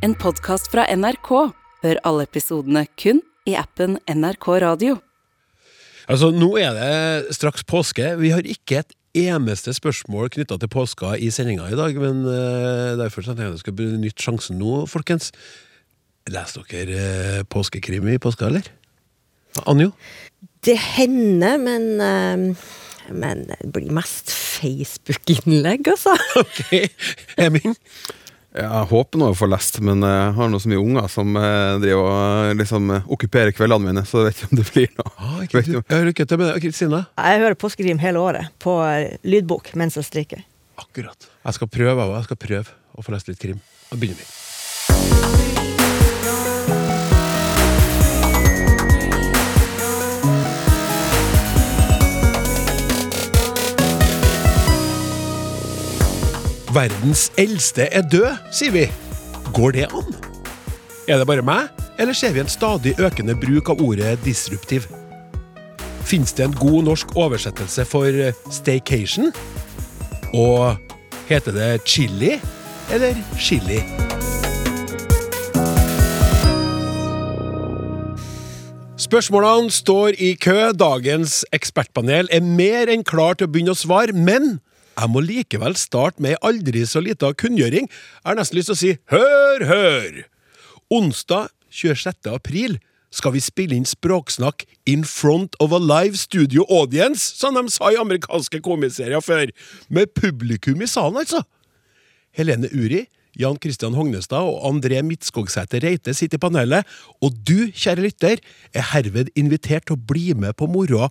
En podkast fra NRK. Hør alle episodene kun i appen NRK Radio. Altså, Nå er det straks påske. Vi har ikke et eneste spørsmål knytta til påska i sendinga i dag, men uh, derfor tenkte jeg at jeg skal benytte sjansen nå, folkens. Leser dere uh, påskekrim i påska, eller? Anjo? Det hender, men uh Men det blir mest Facebook-innlegg, altså. Ok, Heming? Jeg håper nå å få lest, men jeg har nå så mye unger som eh, driver og liksom eh, okkuperer kveldene mine, så jeg vet ikke om det blir noe. Ah, ikke, du, hører ikke til med det. Kristine? Jeg hører påskekrim hele året på eh, lydbok mens jeg strikker. Akkurat. Jeg skal prøve. Jeg skal prøve å få lest litt krim. Da begynner vi. Verdens eldste er død, sier vi. Går det an? Er det bare meg, eller ser vi en stadig økende bruk av ordet disruptiv? Fins det en god norsk oversettelse for eh, staycation? Og heter det chili eller chili? Spørsmålene står i kø. Dagens ekspertpanel er mer enn klar til å begynne å svare, men jeg må likevel starte med ei aldri så lita kunngjøring. Jeg har nesten lyst til å si hør, hør! Onsdag 26. april skal vi spille inn Språksnakk in front of a live studio audience, som de sa i amerikanske komiserier før. Med publikum i salen, altså. Helene Uri, Jan Christian Hognestad og André Midtskogsæter Reite sitter i panelet, og du, kjære lytter, er herved invitert til å bli med på moroa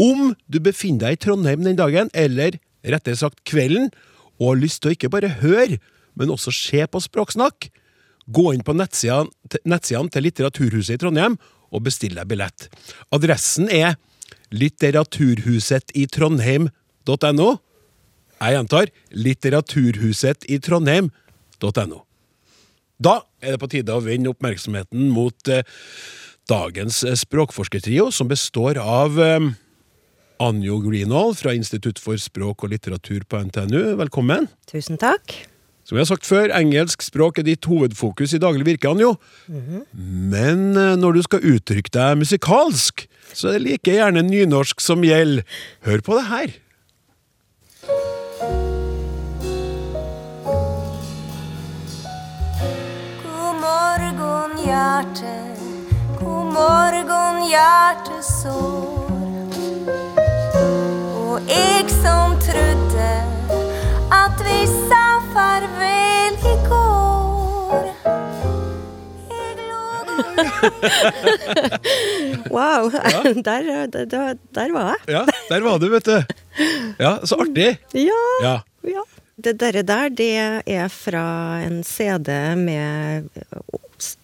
om du befinner deg i Trondheim den dagen, eller rettere sagt kvelden, og har lyst til å ikke bare høre, men også se på Språksnakk. Gå inn på nettsidene til, Litteraturhuset i Trondheim og bestill deg billett. Adressen er litteraturhuset i Trondheim.no. Jeg gjentar litteraturhuset i Trondheim.no. Da er det på tide å vende oppmerksomheten mot eh, dagens eh, språkforskertrio, som består av eh, Anjo Greenhall fra Institutt for språk og litteratur på NTNU. Velkommen. Tusen takk. Som jeg har sagt før, engelsk språk er ditt hovedfokus i daglig virke, Anjo. Men eh, når du skal uttrykke deg musikalsk, så er det like gjerne nynorsk som gjelder. Hør på det her. God morgen, hjerte, god morgon hjertesår. Og jeg som trodde at vi sa farvel i går. Jeg lå Wow. Ja. der, der, der var jeg. Ja, der var du, vet du. Ja, Så artig. Ja. Ja. ja. Det derre der, det er fra en CD med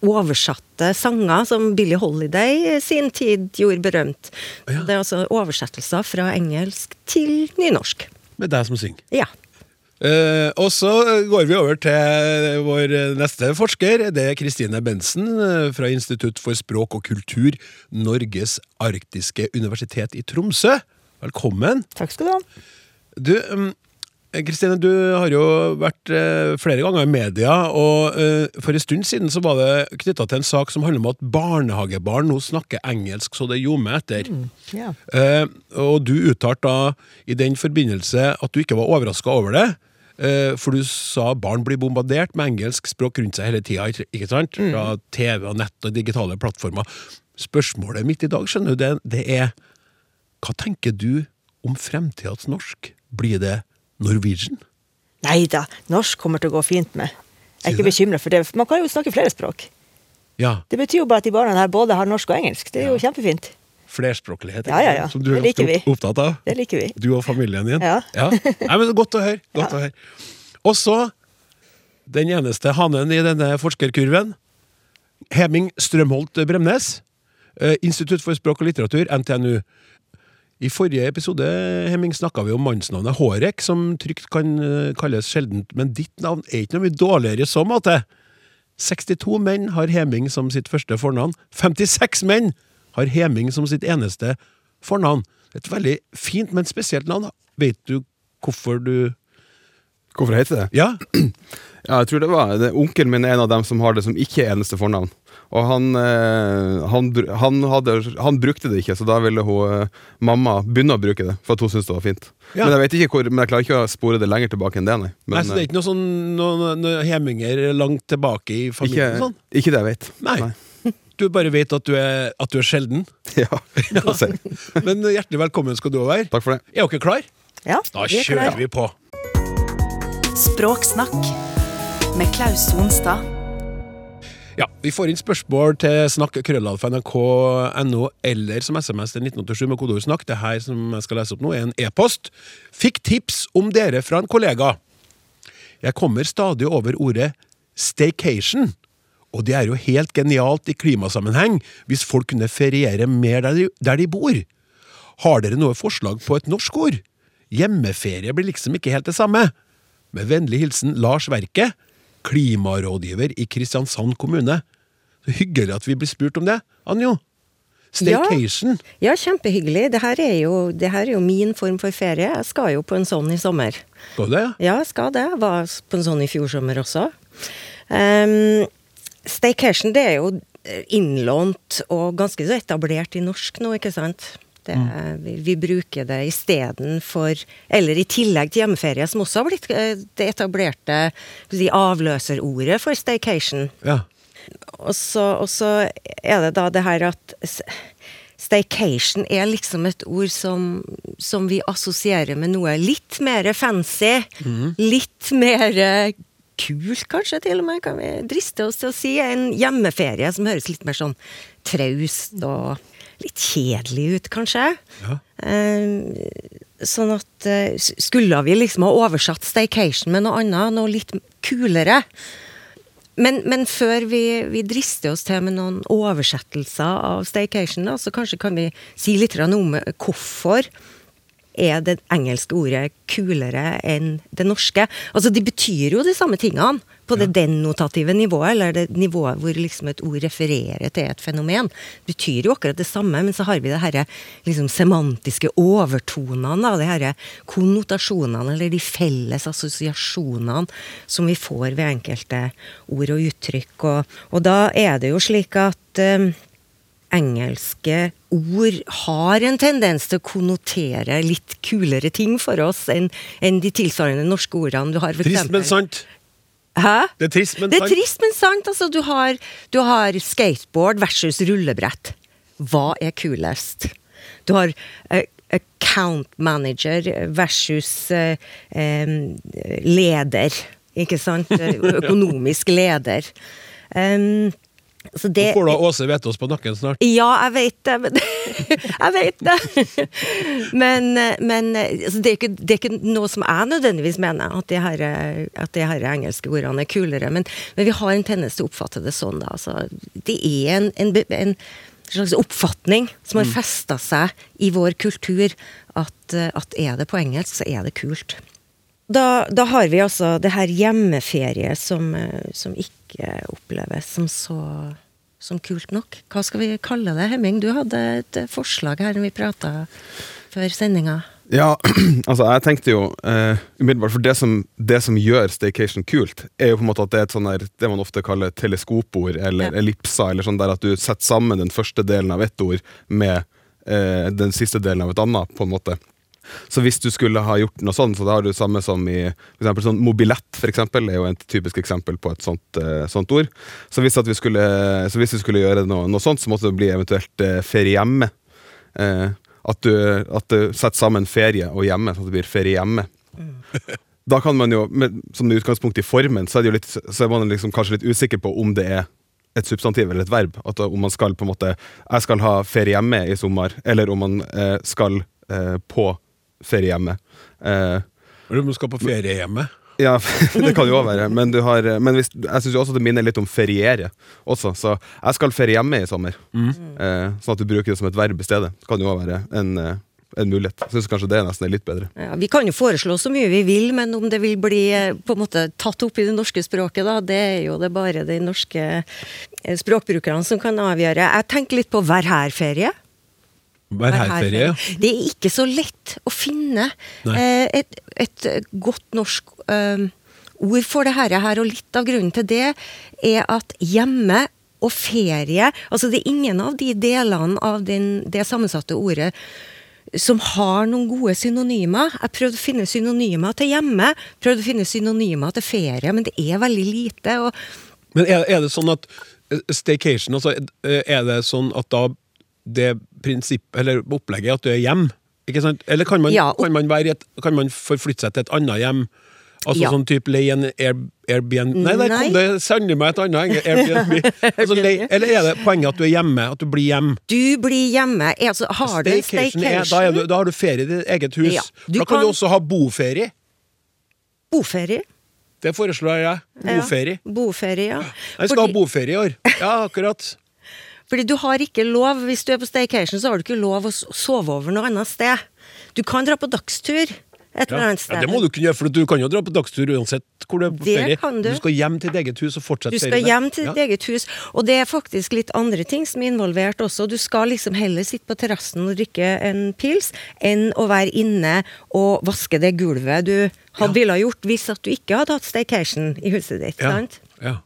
oversatte sanger som Billie Holiday i sin tid gjorde berømt. Ja. Det er altså oversettelser fra engelsk til nynorsk. Med deg som synger. Ja. Uh, og så går vi over til vår neste forsker. Det er Kristine Bensen eh, fra Institutt for språk og kultur, Norges arktiske universitet i Tromsø. Velkommen. Takk skal du ha. Du, um, Kristine, du har jo vært eh, flere ganger i media, og eh, for en stund siden så var det knytta til en sak som handler om at barnehagebarn nå snakker engelsk så det ljomer etter. Mm, yeah. og du uttalte da i den forbindelse at du ikke var overraska over det. eh, for du sa barn blir bombardert med engelsk språk rundt seg hele tida. Ikke sant? Fra TV og nett og digitale plattformer. Spørsmålet mitt i dag skjønner du, det, det er hva tenker du om fremtidas norsk? Blir det Norwegian? Nei da, norsk kommer til å gå fint med. Jeg er ikke bekymra for det. Man kan jo snakke flere språk. Ja. Det betyr jo bare at de barna her både har norsk og engelsk. Det er jo kjempefint. Flerspråklighet, Ja, ja, ja. som du er ofte opptatt av. Det liker vi. Du og familien din? Ja. Nei, men Godt å høre. Godt å høre. Og så den eneste hanen i denne forskerkurven. Heming Strømholt Bremnes. eh, Institutt for språk og litteratur, NTNU. I forrige episode Hemming, snakka vi om mannsnavnet Hårek, som trygt kan eh, kalles sjeldent, men ditt navn er ikke noe mye dårligere i så måte. 62 menn har Heming som sitt første fornavn. 56 menn har Heming som sitt eneste fornavn. Et veldig fint, men spesielt navn. Vet du hvorfor du Hvorfor heter det? Ja, Ja, jeg tror det var det, Onkelen min er en av dem som har det som ikke er eneste fornavn. Og han, eh, han, han, hadde, han brukte det ikke, så da ville hun, eh, mamma begynne å bruke det. For at hun syntes det var fint. Ja. Men jeg ikke hvor, men jeg klarer ikke å spore det lenger tilbake enn det, nei. Men, Nei, så det er ikke noe sånn noen, noe heminger langt tilbake i familien? ikke? Sånn. ikke det jeg vet. Nei. Du bare vet at du er, at du er sjelden. Ja, ja. Men hjertelig velkommen skal du òg være. Takk for det. Er dere klar? Ja, Da vi er kjører klar. vi på. Språksnakk med Klaus Sonstad. Ja, Vi får inn spørsmål til snakk.krøllalfa.nrk.no krøllalf nrk.no eller som SMS til 1987 med kodeord 'snakk'. Det her som jeg skal lese opp nå, er en e-post. Fikk tips om dere fra en kollega. Jeg kommer stadig over ordet staycation. Og det er jo helt genialt i klimasammenheng hvis folk kunne feriere mer der de, der de bor. Har dere noe forslag på et norsk ord? Hjemmeferie blir liksom ikke helt det samme. Med vennlig hilsen Lars Verke, klimarådgiver i Kristiansand kommune. Så hyggelig at vi blir spurt om det, Anjo. Staycation. Ja, kjempehyggelig. Det her, er jo, det her er jo min form for ferie. Jeg skal jo på en sånn i sommer. Skal du det? ja? Ja, jeg skal det. Jeg var på en sånn i fjor sommer også. Um, staycation, det er jo innlånt og ganske så etablert i norsk nå, ikke sant? Det, vi, vi bruker det istedenfor Eller i tillegg til hjemmeferie, som også har blitt eh, det etablerte si, avløserordet for staycation. Ja. Og så, og så er det da det her at Staycation er liksom et ord som, som vi assosierer med noe litt mer fancy. Litt mer eh, kult, kanskje, til og med, kan vi driste oss til å si. En hjemmeferie som høres litt mer sånn traust og litt kjedelig ut, kanskje. Ja. Eh, sånn at eh, Skulle vi liksom ha oversatt staycation med noe annet, noe litt kulere? Men, men før vi, vi drister oss til med noen oversettelser av staycation, da, så kanskje kan vi si litt om hvorfor er det engelske ordet kulere enn det norske? Altså, de betyr jo de samme tingene på det denotative nivået, eller det nivået hvor liksom et ord refererer til et fenomen. Det betyr jo akkurat det samme, men så har vi det herre liksom semantiske overtonene, da, de herre konnotasjonene, eller de felles assosiasjonene som vi får ved enkelte ord og uttrykk. Og, og da er det jo slik at eh, engelske ord har en tendens til å konnotere litt kulere ting for oss enn enn de tilsvarende norske ordene. Du har for Trist, men sant. Hæ? Det er trist, men Det er sant. trist, men sant. Altså, du har, du har skateboard versus rullebrett. Hva er kulest? Du har uh, account manager versus uh, um, leder. Ikke sant? Økonomisk leder. Em, så det Nå får da Åse Vetås på nakken snart. ja, jeg vet det. Men, jeg vet det. Men, men altså, det, er ikke, det er ikke noe som jeg nødvendigvis mener, at de her, at de her engelske ordene er kulere. Men, men vi har en tendens til å oppfatte det sånn. Da. Altså, det er en, en, en slags oppfatning som har festa seg i vår kultur, at, at er det på engelsk, så er det kult. Da, da har vi altså det her hjemmeferie som, som ikke oppleves som så som kult nok. Hva skal vi kalle det, Hemming? Du hadde et forslag her når vi prata før sendinga. Ja, altså jeg tenkte jo eh, umiddelbart For det som, det som gjør staycation kult, er jo på en måte at det er et sånn der, det man ofte kaller teleskopord eller Ja. ellipser, eller sånn der at du setter sammen den første delen av ett ord med eh, den siste delen av et annet, på en måte. Så hvis du skulle ha gjort noe sånn, så da har du samme som i for eksempel sånn mobilett, for eksempel, er jo et typisk eksempel på et sånt, eh, sånt ord. Så hvis, vi skulle, så hvis vi skulle gjøre noe, noe sånt, så måtte det bli eventuelt eh, ferie hjemme. Eh, at, du, at du setter sammen ferie og hjemme, sånn at det blir ferie hjemme. Da kan man jo, med, som utgangspunkt i formen, så er, litt, så er man liksom kanskje litt usikker på om det er et substantiv eller et verb. At om man skal på en måte Jeg skal ha ferie hjemme i sommer, eller om man eh, skal eh, på ferie hjemme. Eh, du skal på feriehjemmet. ja, det kan jo òg være. Men, du har, men hvis, jeg syns også det minner litt om feriere også. Så jeg skal ferie hjemme i sommer. Eh, sånn at du bruker det som et verb i stedet. Det kan jo også være en, eh, en mulighet. Jeg syns kanskje det nesten er litt bedre. Ja, vi kan jo foreslå så mye vi vil, men om det vil bli eh, på en måte tatt opp i det norske språket, da, det er jo det bare de norske eh, språkbrukerne som kan avgjøre. Jeg tenker litt på vær her-ferie. Værherferie, ja. Det er ikke så lett å finne eh, et, et godt norsk eh, ord for det her, og litt av grunnen til det er at hjemme og ferie Altså det er ingen av de delene av den, det sammensatte ordet som har noen gode synonymer. Jeg prøvde å finne synonymer til hjemme, prøvde å finne synonymer til ferie, men det er veldig lite. Men er, er det sånn at eh, staycation, altså, eh, er det sånn at da det prinsipp, eller opplegget at du er hjem? Ikke sant? Eller kan man, Ja, og- kan man, et, kan man forflytte seg til et annet hjem? Altså Ja. sånn type leie en Air, Airbnb Nei, der kom det sannelig meg et annet Airbnb. altså, leie, eller er det poenget at du er hjemme? At du blir hjem? Du blir hjemme. Altså, har du en Staycation er, da, er du, da har du ferie i ditt eget hus. Ja, da kan, kan- du også ha boferie. boferie Det foreslår jeg. Boferie. Ja, boferie, ja. Jeg skal ha boferie i år. Ja, akkurat. Fordi du har ikke lov, hvis du er på staycation, så har du ikke lov å sove over noe annet sted. Du kan dra på dagstur et eller annet sted. Ja, det må du kunne gjøre, for du kan jo dra på dagstur uansett hvor du er på Det ferie. kan du. du skal hjem til ditt eget hus og fortsette Du skal ferien hjem til ditt Ja. eget hus, og det er faktisk litt andre ting som er involvert også. Du skal liksom heller sitte på terrassen og drikke en pils, enn å være inne og vaske det gulvet du hadde ville ha gjort hvis at du ikke hadde hatt staycation i huset ditt. Ja. sant? Ja.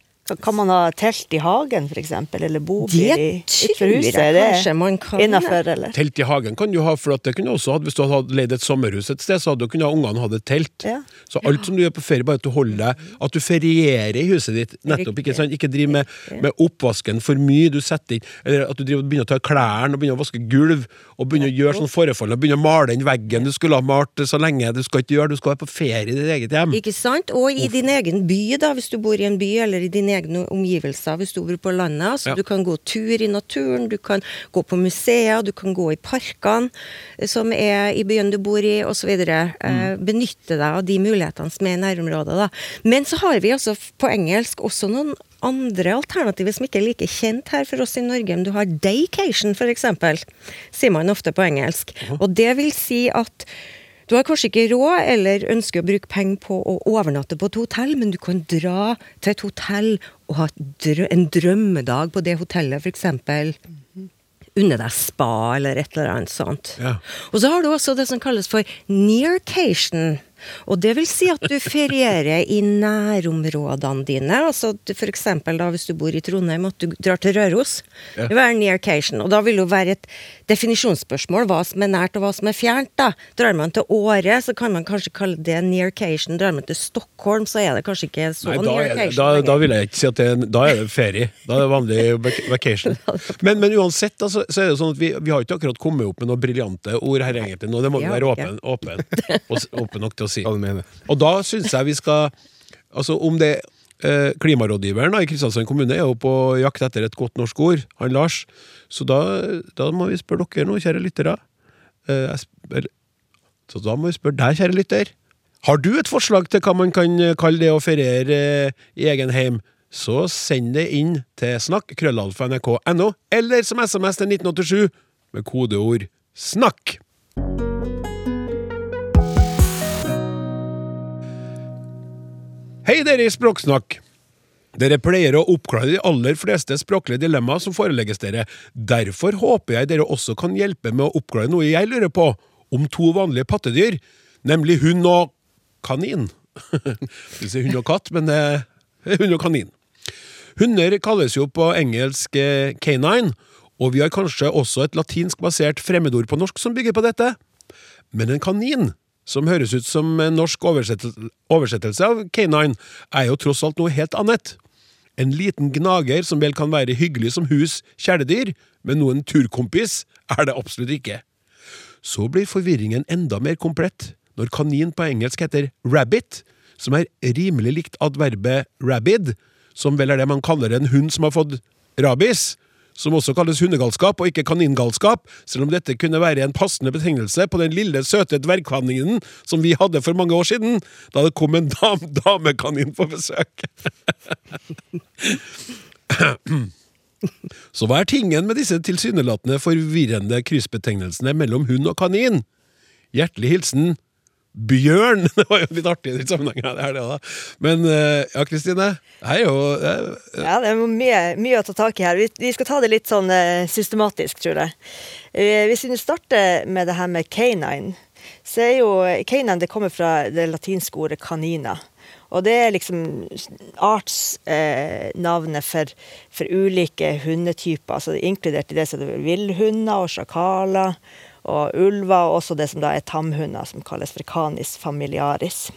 Kan man ha telt i hagen, eksempel? Eller bobil i huset? Er det man kan. Innafor, eller? Telt i hagen kan du ha, for at det kunne også hatt hvis du hadde leid et sommerhus et sted, så hadde du kunnet ha ungene hatt et telt. Ja. Så alt som du gjør på ferie, bare at du holder deg At du ferierer i huset ditt. Nettopp, ikke sant? Ikke driv med, med oppvasken for mye. Du setter inn Eller at du driver, og begynner å ta klærne og begynner å vaske gulv, og begynne å gjøre sånn forfall, og begynne å male den veggen du skulle ha malt så lenge. Du skal ikke gjøre Du skal være på ferie i ditt eget hjem. Ikke sant? Og i din egen by, da, hvis du bor i en by, eller i dine egne omgivelser hvis du bor på landet. Så Ja. Du kan gå tur i naturen, du kan gå på museer, du kan gå i parkene eh, som er i byen du bor i, osv. Eh, Mm. benytte deg av de mulighetene som er i nærområdet. Da. Men så har vi altså på engelsk også noen andre alternativer som ikke er like kjent her for oss i Norge. Men du har daycation, eksempel, sier man ofte på engelsk. Og det vil si at du har kanskje ikke råd eller ønsker å bruke penger på å overnatte på et hotell, men du kan dra til et hotell og ha en drømmedag på det hotellet, f.eks. Unne deg spa eller et eller annet sånt. Ja. Og så har du også det som kalles for nearcation. Og det vil si at du ferierer i nærområdene dine. Altså for da hvis du bor i Trondheim, at du drar til Røros. Det vil være nearcation. Og da vil det jo være et definisjonsspørsmål hva som er nært og hva som er fjernt. da. Drar man til Åre, så kan man kanskje kalle det nearcation. Drar man til Stockholm, så er det kanskje ikke så Nei, da, er, det- nearcation. da, lenger. da vil jeg ikke si at det er, da er det ferie. Da er det vanlig vacation. Men, men uansett, da, så, så er det sånn at vi, vi har ikke akkurat kommet opp med noen briljante ord her, egentlig. Nå, det må vi være åpen, åpen, og åpen nok til å si. Og da syns jeg vi skal Altså, om det Klimarådgiveren da, i Kristiansand kommune er jo på jakt etter et godt norsk ord, han Lars. Så da, da må vi spørre dere nå, kjære lyttere. Eh, så da må vi spørre deg, kjære lytter. Har du et forslag til hva man kan eh, kalle det å feriere eh, i egen heim? Så send det inn til snakk, krøllalfa.nrk.no, eller som SMS til 1987 med kodeord 'snakk'. Hei, dere i Språksnakk! Dere pleier å oppklare de aller fleste språklige dilemmaer som forelegges dere. Derfor håper jeg dere også kan hjelpe med å oppklare noe jeg lurer på, om to vanlige pattedyr, nemlig hund og kanin. Vil si hund og katt, men det er hund og kanin. Hunder kalles jo på engelsk eh, canine, og vi har kanskje også et latinsk basert fremmedord på norsk som bygger på dette. Men en kanin, som høres ut som en norsk oversettelse, av av canine, er jo tross alt noe helt annet. En liten gnager som vel kan være hyggelig som hus kjæledyr, men noen turkompis er det absolutt ikke. Så blir forvirringen enda mer komplett når kanin på engelsk heter rabbit, som er rimelig likt adverbet rabid, som vel er det man kaller en hund som har fått rabies, som også kalles hundegalskap og ikke kaningalskap, selv om dette kunne være en passende betegnelse på den lille, søte dvergkaninen som vi hadde for mange år siden, da det kom en dam damekanin på besøk. Så hva er tingen med disse tilsynelatende forvirrende kryssbetegnelsene mellom hund og kanin? Hjertelig hilsen Bjørn! Det var jo litt artig i den sammenhengen. Det er det, da. Men eh, ja, Kristine. Det er jo eh, Ja, det er mye, mye å ta tak i her. Vi, vi skal ta det litt sånn eh, systematisk, tror jeg. Hvis vi starter med det her med canine, så er jo canine det kommer fra det latinske ordet canina. Og det er liksom artsnavnet eh, for, for ulike hundetyper. altså Inkludert i det som er villhunder og sjakaler og ulver, og også det som da er tamhunder, som kalles for canis familiaris.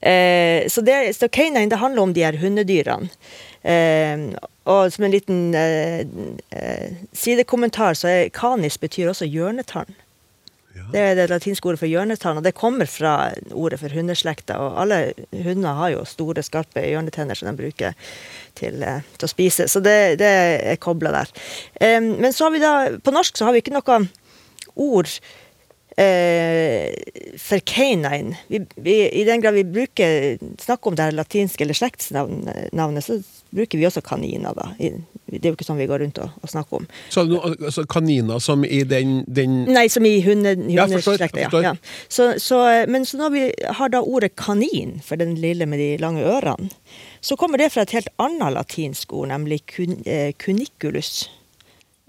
Eh, så, det, så canine det handler om de her hundedyrene. Eh, og som en liten eh, eh, sidekommentar, så er canis betyr også hjørnetann. Det er det latinske ordet for hjørnetann, og det kommer fra ordet for hundeslekta. Og alle hunder har jo store, skarpe hjørnetenner som de bruker til, eh, til å spise. Så det, det er kobla der. Um, men så har vi da, på norsk så har vi ikke noe ord uh, for canine. Vi, vi, I den grad vi bruker snakker om det her latinske eller slektsnavnet, så bruker vi også kaniner. da. Det er jo ikke sånn vi går rundt og, og snakker om. så, altså, kaniner som i den, den Nei, som i hunde, hundeslekta. Ja, ja. Så, så, men så når vi har da ordet kanin, for den lille med de lange ørene, så kommer det fra et helt annet latinsk ord, nemlig kun, eh, cuniculus.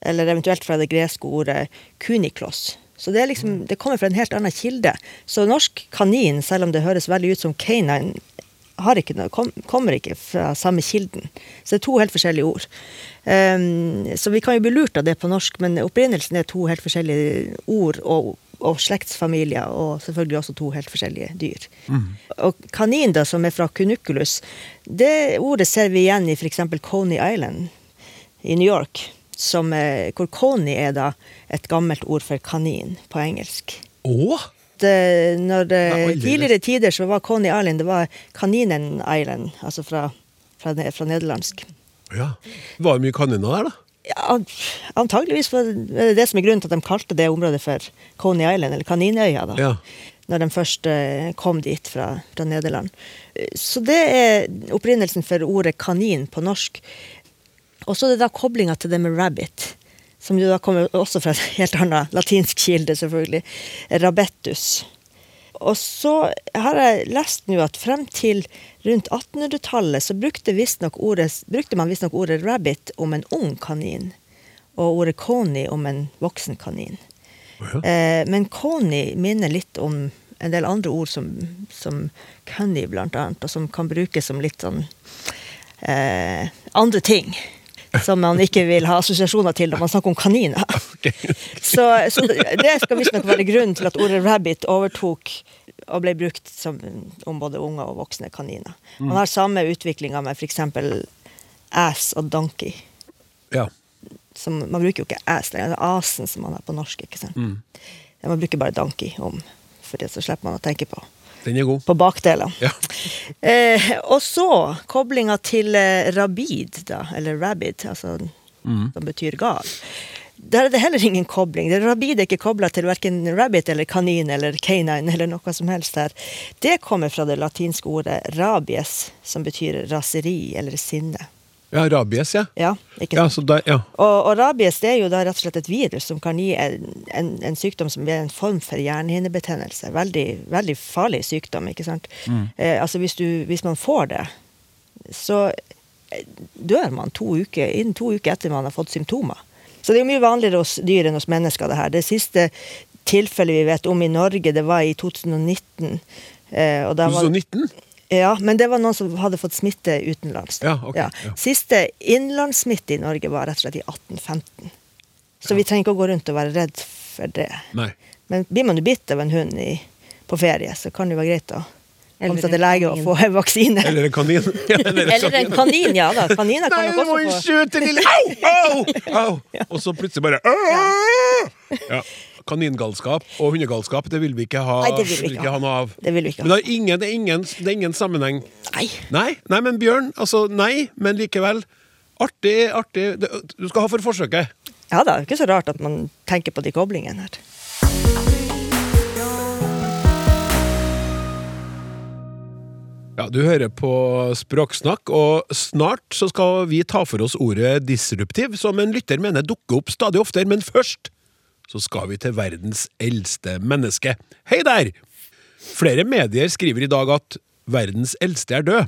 Eller eventuelt fra det greske ordet kuniklos. Så det, liksom, det kommer fra en helt annen kilde. Så norsk kanin, selv om det høres veldig ut som canine, ikke noe, kom, kommer ikke fra samme kilden. Så det er to helt forskjellige ord. Um, så vi kan jo bli lurt av det på norsk, men opprinnelsen er to helt forskjellige ord og, og slektsfamilier, og selvfølgelig også to helt forskjellige dyr. Og kanin, da, som er fra cunuculus, det ordet ser vi igjen i f.eks. Coney Island i New York, som, hvor coney er da et gammelt ord for kanin på engelsk Det, når uh, tidligere tider så var Coney Island det var Kaninen Island, altså fra, fra, fra nederlandsk. Ja. Var det mye kaniner der, da? Ja, antageligvis var det det som er grunnen til at de kalte det området for Coney Island, eller Kaninøya, da. Ja. Når de først eh, kom dit fra, fra Nederland. Eh, Så det er opprinnelsen for ordet kanin på norsk. Og så er det da koblinga til det med rabbit, som jo da kommer også fra et helt annet latinsk kilde, selvfølgelig. Rabettus. Og så har jeg lest nå at frem til rundt 1800-tallet så brukte, ordet, brukte man visstnok ordet rabbit om en ung kanin, og ordet coney om en voksen kanin. Ja. Eh, men coney minner litt om en del andre ord som, som cunny, blant annet, og som kan brukes som litt sånn eh, andre ting. Som man ikke vil ha assosiasjoner til når man snakker om kaniner. Så, så det skal visstnok være grunnen til at ordet rabbit overtok og ble brukt som, om både unge og voksne kaniner. Man har samme utviklinga med f.eks. ass og donkey. Ja. Som, man bruker jo ikke ass det er asen som man har på norsk. ikke sant? Mm. man bruker bare donkey om, for det så slipper man å tenke på, Den er god. på bakdelene. Ja. Eh, og så koblinga til eh, rabid, da, eller rabid, altså, som betyr gal. Der er det heller ingen kobling. Det rabid er ikke kobla til verken rabbit eller kanin eller canine eller noe som helst her. Det kommer fra det latinske ordet rabies, som betyr raseri eller sinne. Ja, rabies, ja. Ja, Ja, så der, ja. Og, og rabies det er jo da rett og slett et virus som kan gi en, en, en sykdom som er en form for hjernehinnebetennelse. Veldig, veldig farlig sykdom, ikke sant. Eh, altså hvis, du, hvis man får det, så eh, dør man to uker, innen to uker etter man har fått symptomer. Så det er jo mye vanligere hos dyr enn hos mennesker, det her. Det siste tilfellet vi vet om i Norge, det var i 2019. Eh, og da var, 2019? Ja, men det var noen som hadde fått smitte utenlands. Ja, okay, ja. Siste innlandssmitte i Norge var rett og slett i 1815. Så vi trenger ikke å gå rundt og være redd for det. Nei. Men blir man jo bitt av en hund i, på ferie, så kan det jo være greit å komme seg til lege og få en vaksine. Eller en kanin. Ja, eller en Eller en kanin, ja da. Kaniner kan Nei, nok det var en må få søte lille Au! Au! Au! Og så plutselig bare «Åh!» ja. Kaningalskap og hundegalskap, det vil vi ikke ha, Nei, det vil vi ikke ha. noe av. Det vil vi ikke Men ha. det er ingen, det er ingen, det er ingen sammenheng. Nei. Nei, nei, men Bjørn, altså nei, men likevel. Artig, artig. Du skal ha for forsøket. Ja da, det er ikke så rart at man tenker på de koblingene her. Ja, Du hører på Språksnakk, og snart så skal vi ta for oss ordet disruptiv, som en lytter mener dukker opp stadig oftere. Men først så skal vi til verdens eldste menneske. Hei der! Flere medier skriver i dag at verdens eldste er død.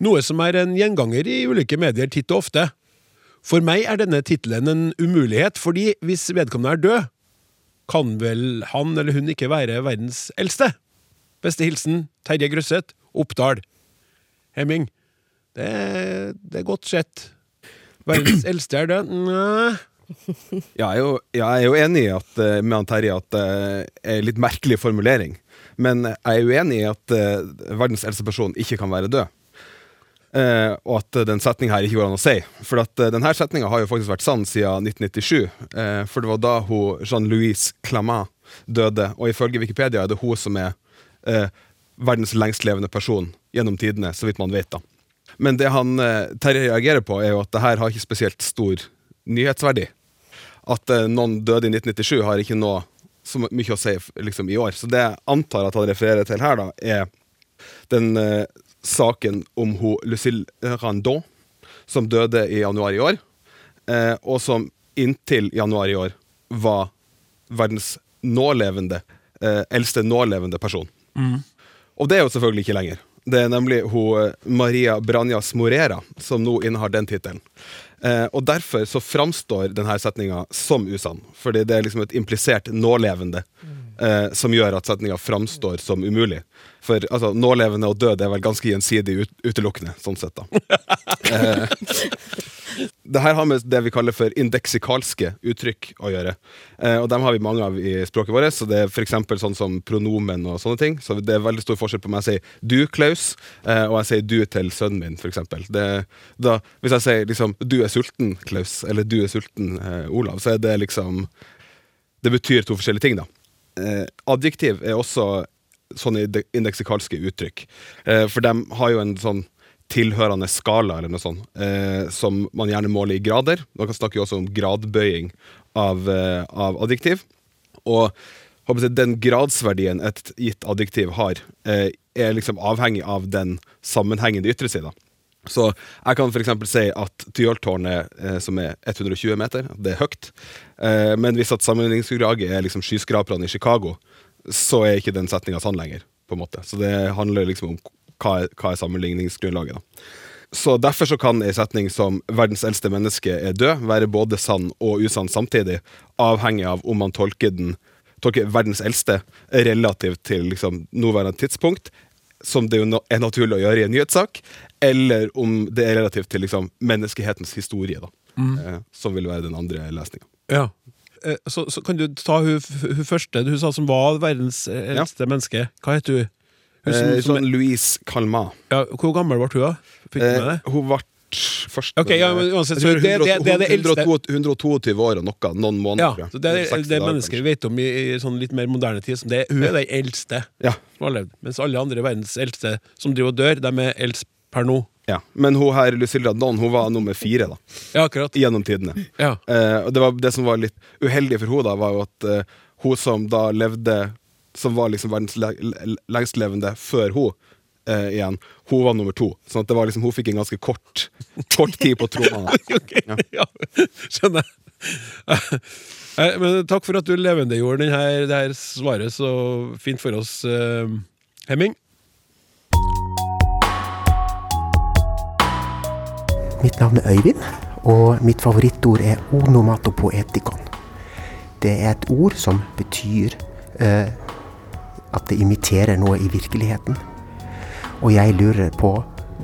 Noe som er en gjenganger i ulike medier titt og ofte. For meg er denne tittelen en umulighet, fordi hvis vedkommende er død, kan vel han eller hun ikke være verdens eldste? Beste hilsen Terje Grøsset, Oppdal. Hemming, det, det er godt sett. Verdens eldste er død? Nei. Jeg, er jo, jeg er jo enig at, eh, med han Terje at det er en litt merkelig formulering. Men jeg er uenig i at uh, verdens eldste person ikke kan være død. Uh, og at den setninga her ikke går an å si. For at uh, denne setninga har jo faktisk vært sann siden 1997. Eh, for det var da hun Jean-Louise Clamat døde. Og ifølge Wikipedia er det hun som er eh, verdens lengstlevende person gjennom tidene, så vidt man vet. da. Men det han eh, Terje reagerer på, er jo at det her har ikke spesielt stor nyhetsverdi. At eh, noen døde i 1997 har ikke noe så mye å si liksom, i år. Så det jeg antar at han refererer til her, da, er den eh, saken om hun Lucille Randon, som døde i januar i år, eh, og som inntil januar i år var verdens nålevende, eh, eldste nålevende person. Og det er jo selvfølgelig ikke lenger. Det er nemlig hun eh, Maria Branjas Morera som nå innehar den tittelen. Eh, og derfor så framstår denne setninga som usann. Fordi det er liksom et implisert nålevende eh, som gjør at setninga framstår som umulig. For altså, nålevende og død er vel ganske gjensidig ut utelukkende, sånn sett, da. Det her har med det vi kaller for indeksikalske uttrykk å gjøre. Eh, og dem har vi mange av i språket vårt. Så det er f.eks. sånn som pronomen og sånne ting. Så det er veldig stor forskjell på om jeg sier 'du, Klaus', eh, og jeg sier 'du' til sønnen min, f.eks. Hvis jeg sier liksom 'du er sulten, Klaus', eller 'du er sulten, eh, Olav', så er det liksom Det betyr to forskjellige ting, da. Eh, adjektiv er også sånne indeksikalske uttrykk. Eh, for de har jo en sånn tilhørende skala, eller noe sånt, eh, som man gjerne måler i grader. Man kan snakke jo også om gradbøying av, eh, av adjektiv. Og jeg, den gradsverdien et gitt adjektiv har, eh, er liksom avhengig av den sammenhengen det ytrer seg. Så jeg kan f.eks. si at Tyholttårnet, eh, som er 120 meter, det er høyt. Eh, men hvis at sammenligningsgrunnlaget er liksom skyskraperne i Chicago, så er ikke den setninga sann lenger. på en måte. Så det handler liksom om hva er, hva er sammenligningsgrunnlaget. da. Så Derfor så kan ei setning som 'verdens eldste menneske er død' være både sann og usann samtidig, avhengig av om man tolker den tolker verdens eldste relativt til liksom, nåværende tidspunkt, som det jo er naturlig å gjøre i en nyhetssak, eller om det er relativt til liksom, menneskehetens historie, da, eh, som vil være den andre lesninga. Ja. Eh, Så, så kan du ta hun, første, hun første du sa som var verdens eldste eldste menneske. Hva heter hun? Hun som, Eh, som, sånn Louise Calma. ja, hvor gammel ble hun, da? Fikk du med Eh, det? hun ble først okay, ja, men uansett, så det- det- det er det eldste- 122 122 år og noe, noen måneder. Ja, så det er 60 det mennesket vi vet om i, i sånn litt mer moderne tid. Som det, hun er den eldste Ja, som har levd. Mens alle andre verdens eldste som driver og dør, de er eldst per nå. ja. Men hun her, Lucilla Don hun var nummer fire da, Ja, akkurat. gjennom tidene. Ja. Eh, og det, var, det som var litt uheldig for henne, da, var jo at eh, hun som da levde Som var liksom verdens le le lengstlevende før hun eh, igjen, hun var nummer to. Sånn at det var liksom, hun fikk en ganske kort, kort tid på trona. Ok, ja. Skjønner. jeg. Men takk for at du levendegjorde denne, det her svaret så fint for oss, eh, Hemming. Mitt navn er Øyvind, og mitt favorittord er onomatopoetikon. Det er et ord som betyr eh, at det imiterer noe i virkeligheten. Og jeg lurer på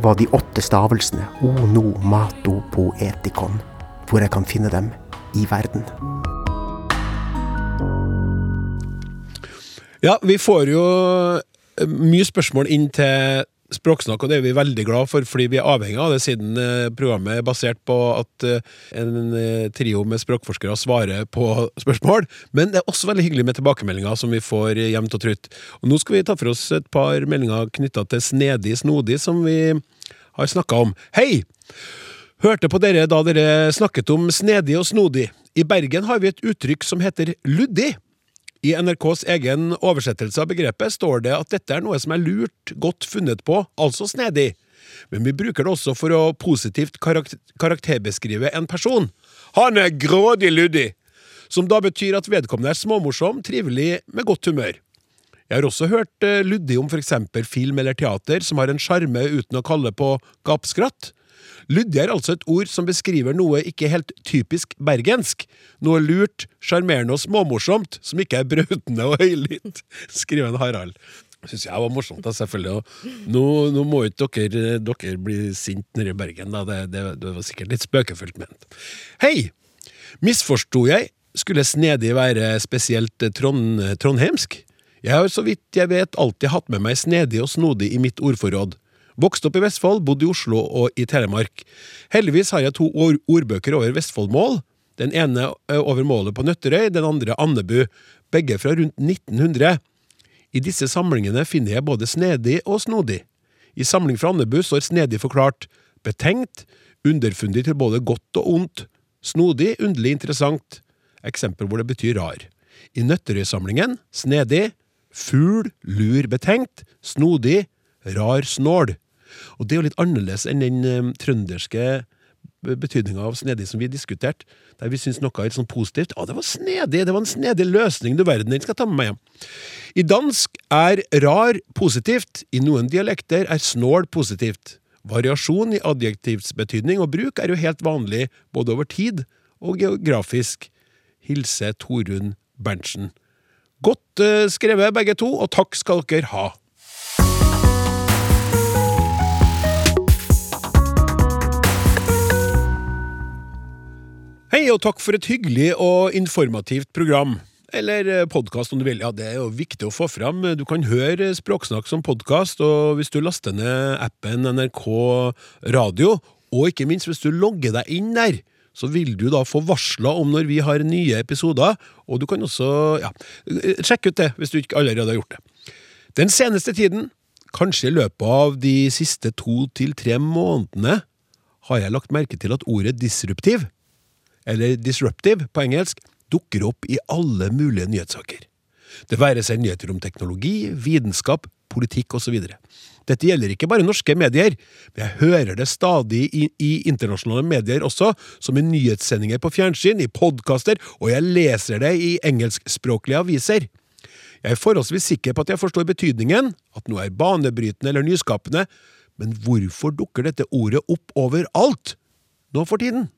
hva de åtte stavelsene ono mato poetikon, hvor jeg kan finne dem i verden. Ja, vi får jo eh, mye spørsmål inn til Språksnakk, og det er vi veldig glad for, fordi vi er avhengig av det, siden eh, programmet er basert på at eh, en eh, trio med språkforskere svarer på spørsmål. Men det er også veldig hyggelig med tilbakemeldinger som vi får jevnt og trutt. Og nå skal vi ta for oss et par meldinger knytta til snedig snodig, som vi har snakka om. Hei! Hørte på dere da dere snakket om snedig og snodig. I Bergen har vi et uttrykk som heter luddig. I NRKs egen oversettelse av begrepet står det at dette er noe som er lurt, godt funnet på, altså snedig. Men vi bruker det også for å positivt karakter karakterbeskrive en person. Han er grådig luddig! Som da betyr at vedkommende er småmorsom, trivelig, med godt humør. Jeg har også hørt eh, luddig om f.eks. film eller teater som har en sjarme uten å kalle på gapskratt. Luddig er altså et ord som beskriver noe ikke helt typisk bergensk. Noe lurt, sjarmerende og småmorsomt, som ikke er brautende og høylytt, skriver en Harald. Syns jeg var morsomt, da, selvfølgelig. Nå, nå må ikke dere, dere bli sint nede i Bergen, da. Det, det, det var sikkert litt spøkefullt ment. Hei! Misforsto jeg? Skulle snedig være spesielt trond, trondheimsk? Jeg har så vidt jeg vet alltid hatt med meg snedig og snodig i mitt ordforråd. Vokste opp i Vestfold, bodde i Oslo og i Telemark. Heldigvis har jeg to ord ordbøker over Vestfoldmål. Den ene over målet på Nøtterøy, den andre Andebu. Begge fra rundt 1900. I disse samlingene finner jeg både snedig og snodig. I samling fra Andebu står snedig forklart betenkt, underfundig til både godt og ondt, snodig, underlig interessant, eksempel hvor det betyr rar. I Nøtterøy-samlingen snedig, fugl, lur, betenkt, snodig, rar, snål. Og det er jo litt annerledes enn den eh, trønderske betydninga av snedig som vi diskuterte, der vi syns noe er sånn positivt. 'Å, det var snedig, det var en snedig løsning, du verden, den skal jeg ta med meg hjem. I dansk er rar positivt, i noen dialekter er snål positivt. Variasjon i adjektivsbetydning og bruk er jo helt vanlig både over tid og geografisk. Hilse Torunn Berntsen. Godt eh, skrevet, begge to, og takk skal dere ha. Hei, og takk for et hyggelig og informativt program. Eller podkast, om du vil. Ja, det er jo viktig å få fram. Du kan høre Språksnakk som podkast, og hvis du laster ned appen NRK Radio, og ikke minst hvis du logger deg inn der, så vil du da få varsler om når vi har nye episoder, og du kan også ja, sjekke ut det hvis du ikke allerede har gjort det. Den seneste tiden, kanskje i løpet av de siste to til tre månedene, har jeg lagt merke til at ordet disruptiv, eller disruptive på engelsk, dukker opp i alle mulige nyhetssaker. Det være seg nyheter om teknologi, vitenskap, politikk osv. Dette gjelder ikke bare norske medier, men jeg hører det stadig i, i internasjonale medier også, som i nyhetssendinger på fjernsyn, i podkaster, og jeg leser det i engelskspråklige aviser. Jeg er forholdsvis sikker på at jeg forstår betydningen, at noe er banebrytende eller nyskapende, men hvorfor dukker dette ordet opp overalt nå for tiden?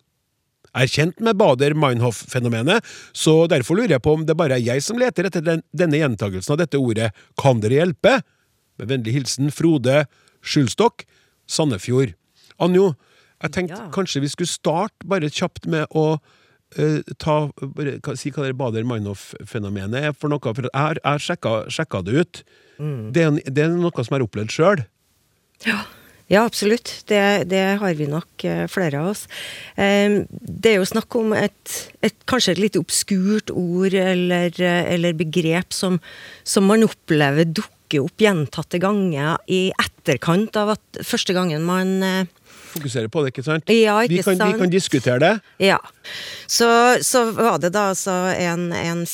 Er kjent med Bader-Meinhof-fenomenet, så derfor lurer jeg på om det bare er jeg som leter etter den, denne gjentagelsen av dette ordet. Kan dere hjelpe? Med vennlig hilsen Frode Skjulstokk, Sandefjord. Anjo, jeg tenkte Ja. kanskje vi skulle starte bare kjapt med å uh, ta, bare, si hva det Bader-Meinhof-fenomenet er for noe. For jeg har, sjekka, sjekka det ut. Det, er, det er noe som jeg har opplevd sjøl. Ja, absolutt. Det, det har vi nok eh, flere av oss. Det er jo snakk om et, et kanskje et litt obskurt ord eller, eller begrep som, som man opplever dukker opp gjentatte ganger i etterkant av at første gangen man eh, Fokuserer på det, ikke sant? Ja, ikke vi, kan, vi kan diskutere det. Ja. Så, så var det da altså en, en,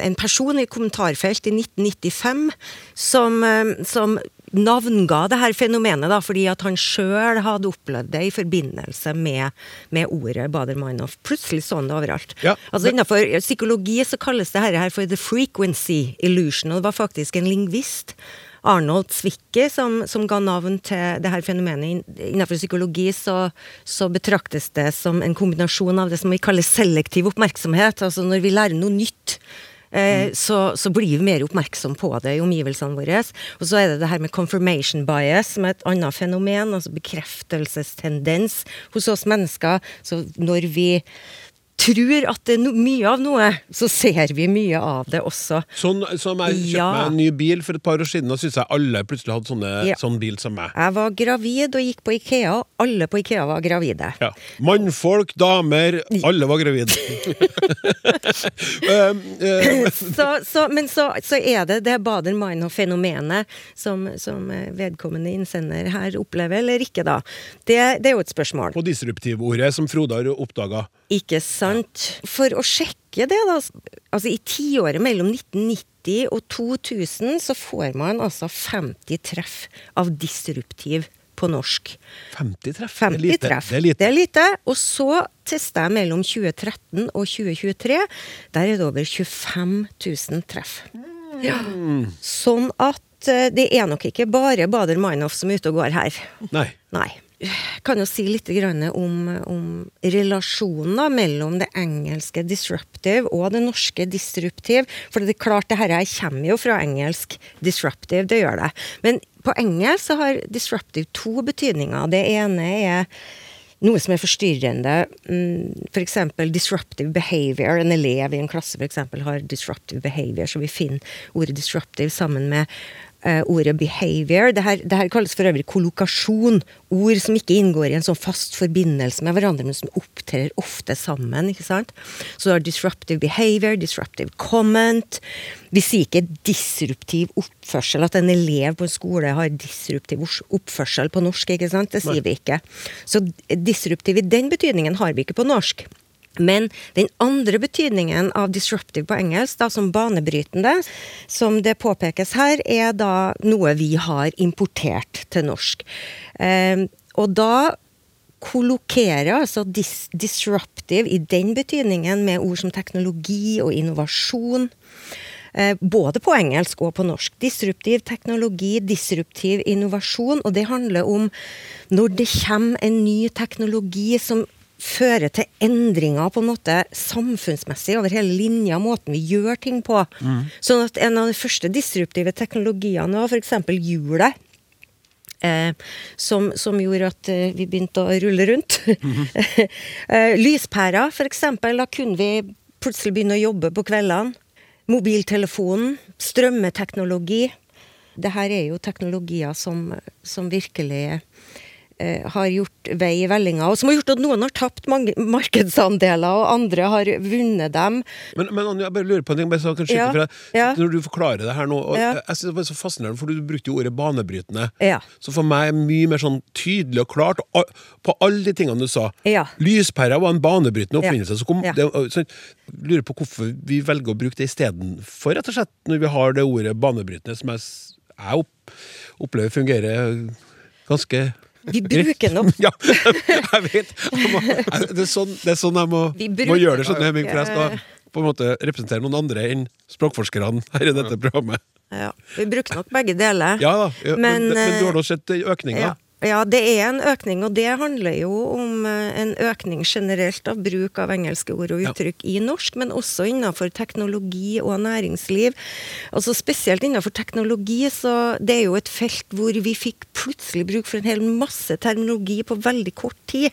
en person i kommentarfelt i 1995 som, eh, som navnga det her fenomenet, da, fordi at han sjøl hadde opplevd det i forbindelse med, med ordet Bader-Meinhof. Plutselig så han det overalt. Ja, altså men- Innenfor psykologi så kalles det her, for the frequency illusion, og det var faktisk en lingvist. Arnold Zwicky som, som ga navn til det her fenomenet. Innenfor psykologi så, så betraktes det som en kombinasjon av det som vi kaller selektiv oppmerksomhet. Altså når vi lærer noe nytt, eh, så, så blir vi mer oppmerksom på det i omgivelsene våre. Og så er det det her med confirmation bias, som er et annet fenomen. Altså bekreftelsestendens hos oss mennesker. Så når vi tror at det er no mye av noe, så ser vi mye av det også. Sånn som jeg kjøpte Ja. meg en ny bil for et par år siden, og syntes jeg alle plutselig hadde sånne, Ja. sånn bil som meg. Jeg var gravid og gikk på Ikea, og alle på Ikea var gravide. Ja. Mannfolk, damer, alle var gravide. um, uh, så, så, men så, så er det det Bader-Meinhof-fenomenet som, som eh, vedkommende innsender her opplever, eller ikke, da. Det, det er jo et spørsmål. på disruptivordet som Frode har oppdaga. Ikke sant? For å sjekke det, da Altså i tiåret mellom 1990 og 2000 så får man altså 50 treff av disruptiv på norsk. 50 treff. 50 det er lite. treff. Det er lite. Det er lite. Og så testa jeg mellom 2013 og 2023. Der er det over 25 000 treff. Sånn at eh, det er nok ikke bare Bader Meinhof som er ute og går her. Nei. Nei. Kan jo si litt om, om relasjonen mellom det engelske disruptive og det norske disruptive. For det er klart, det her kommer jo fra engelsk disruptive, det gjør det. Men på engelsk så har disruptive to betydninger. Det ene er noe som er forstyrrende. f.eks. For eksempel disruptive behavior. En elev i en klasse for eksempel har disruptive behavior, så vi finner ordet disruptive sammen med ordet behavior. Det her, det her kalles for øvrig kollokasjon. Ord som ikke inngår i en sånn fast forbindelse med hverandre, men som opptrer ofte sammen. ikke sant? Så du har disruptive behavior, disruptive comment. Vi sier ikke disruptiv oppførsel, at en elev på en skole har disruptiv oppførsel på norsk. ikke sant? Det sier vi ikke. Så disruptiv i den betydningen har vi ikke på norsk. Men den andre betydningen av disruptive på engelsk, da som banebrytende, som det påpekes her, er da noe vi har importert til norsk. Eh, og da kollokerer altså dis disruptive i den betydningen med ord som teknologi og innovasjon. Eh, både på engelsk og på norsk. Disruptiv teknologi, disruptiv innovasjon. Og det handler om når det kommer en ny teknologi som fører til endringer på en måte samfunnsmessig over hele linja, måten vi gjør ting på. Sånn at en av de første disruptive teknologiene var f.eks. hjulet. Eh, som, som gjorde at eh, vi begynte å rulle rundt. eh, lyspærer, eksempel. Da kunne vi plutselig begynne å jobbe på kveldene. Mobiltelefonen. Strømmeteknologi. Det her er jo teknologier som, som virkelig har gjort vei i vellinga, og som har gjort at noen har tapt markedsandeler, og andre har vunnet dem. Men, men Anja, jeg bare lurer på en ting, bare så kan skyte Ja, deg. ja. Når du forklarer det her nå, og Ja. jeg, synes det var så fascinerende, for du brukte jo ordet banebrytende. Ja. Så for meg er mye mer sånn tydelig og klart på alle de tingene du sa. Ja. Lyspæra var en banebrytende oppfinnelse. Så kom det, så jeg lurer på hvorfor vi velger å bruke det istedenfor, rett og slett, når vi har det ordet banebrytende, som jeg, jeg opplever fungerer ganske Vi bruker nok ja, jeg vet. Jeg må, det, er sånn, det er sånn jeg må, må gjøre det, skjønner jeg, Hemming, for jeg skal på en måte representere noen andre enn språkforskerne her i dette programmet. Ja, vi bruker nok begge deler. Ja da, ja, men, Men, men, du har nå sett økninga? Ja, ja, det er en økning, og det handler jo om eh, en økning generelt av bruk av engelske ord og Ja. uttrykk i norsk, men også innenfor teknologi og næringsliv. Altså Spesielt innenfor teknologi, så det er jo et felt hvor vi fikk plutselig bruk for en hel masse terminologi på veldig kort tid.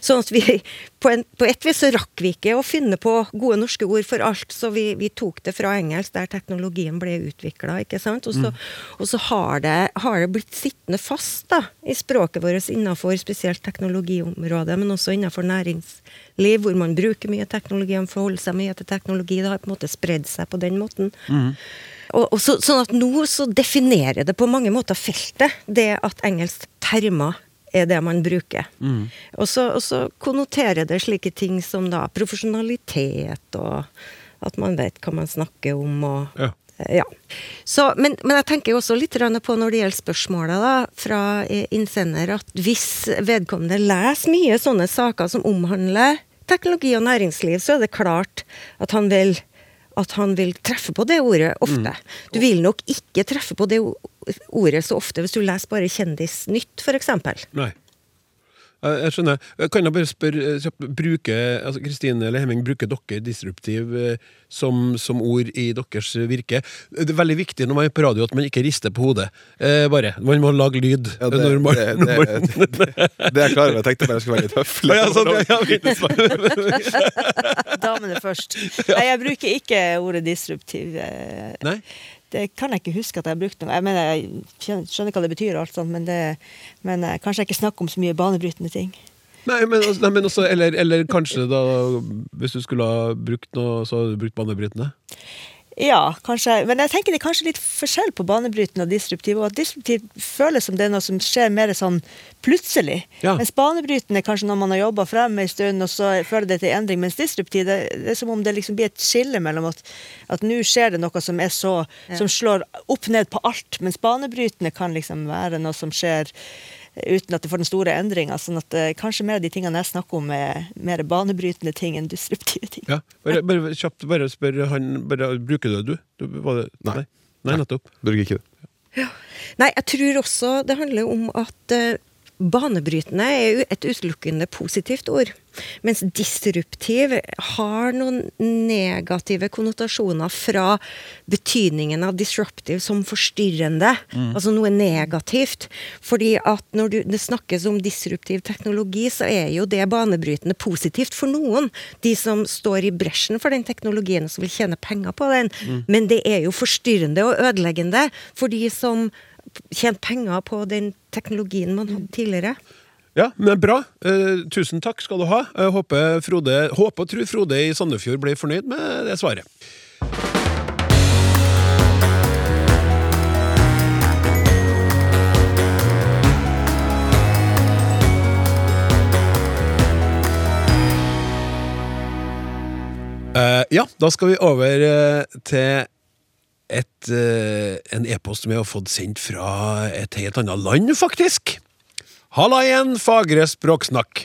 Sånn at vi på, en, på et vis så rakk vi ikke å finne på gode norske ord for alt, så vi, vi tok det fra engelsk, der teknologien ble utvikla, ikke sant. Og så, og så har, det, har det blitt sittende fast da, i språket vårt innenfor spesielt teknologiområdet, men også innenfor næringsliv, hvor man bruker mye teknologi, man forholder seg mye til teknologi. Det har på en måte spredd seg på den måten. Og, og så, sånn at nå så definerer det på mange måter feltet, det at engelsk termer er det man bruker. Og, så, og så konnoterer det slike ting som da profesjonalitet, og at man vet hva man snakker om, og Ja. Eh, ja. Så, men, men jeg tenker jo også litt på når det gjelder spørsmålet da, fra eh, innsender, at hvis vedkommende leser mye sånne saker som omhandler teknologi og næringsliv, så er det klart at han vil at han vil treffe på det ordet ofte. Du vil nok ikke treffe på det ordet så ofte hvis du leser bare Kjendisnytt, f.eks. Nei. Jeg jeg skjønner. Kan jeg bare spørre eh, bruker, altså Kristine eller Hemming, bruker dere disruptiv eh, som, som ord i deres virke? Det er veldig viktig når man er på radio at man ikke rister på hodet. Eh, bare. Man må lage lyd. Ja, det, når man, det, det, det, det er jeg klar over. Jeg tenkte bare jeg skulle være litt høflig. Ja, sånn, ja, ja, Damene først. Nei, jeg bruker ikke ordet disruptiv. eh, Nei? Det kan jeg ikke huske at jeg har brukt noe. Jeg mener, jeg skjønner, hva det betyr, og alt sånt, men, det, men eh, kanskje jeg ikke snakker om så mye banebrytende ting. Nei, men, altså- nei, men også, eller, eller kanskje da Hvis du skulle ha brukt noe, så hadde du brukt banebrytende? Ja, kanskje. Men jeg tenker det er kanskje litt forskjell på banebrytende og disruptiv. Og at disruptiv føles som det er noe som skjer mer sånn plutselig. Ja. Mens banebrytende er kanskje når man har jobba frem en stund, og så føler det til endring. Mens disruptiv, det, det er som om det liksom blir et skille mellom at, at nå skjer det noe som er så Som slår opp ned på alt. Mens banebrytende kan liksom være noe som skjer uten at det får den store endringa. Sånn at uh, kanskje mer av de tingene jeg snakker om, er mer banebrytende ting enn disruptive ting. Ja. Bare, bare kjapt, bare spør han bare, Bruker du det, du? du var det, Nei. Nei, nettopp. Bruker ikke det. Nei, jeg tror også det handler om at eh, banebrytende er jo et utelukkende positivt ord. Mens disruptiv har noen negative konnotasjoner fra betydningen av disruptive som forstyrrende. Altså noe negativt. Fordi at når du, det snakkes om disruptiv teknologi, så er jo det banebrytende positivt for noen. De som står i bresjen for den teknologien og som vil tjene penger på den. Men det er jo forstyrrende og ødeleggende for de som tjent penger på den teknologien man hadde tidligere. Ja, men bra. Eh, tusen takk skal du ha. Jeg håper, Frode, håper og tror Frode i Sandefjord blir fornøyd med det svaret. Eh, ja, da skal vi over eh, til et, eh, en e-post som jeg har fått sendt fra et helt annet land, faktisk. Halla igjen, fagre språksnakk.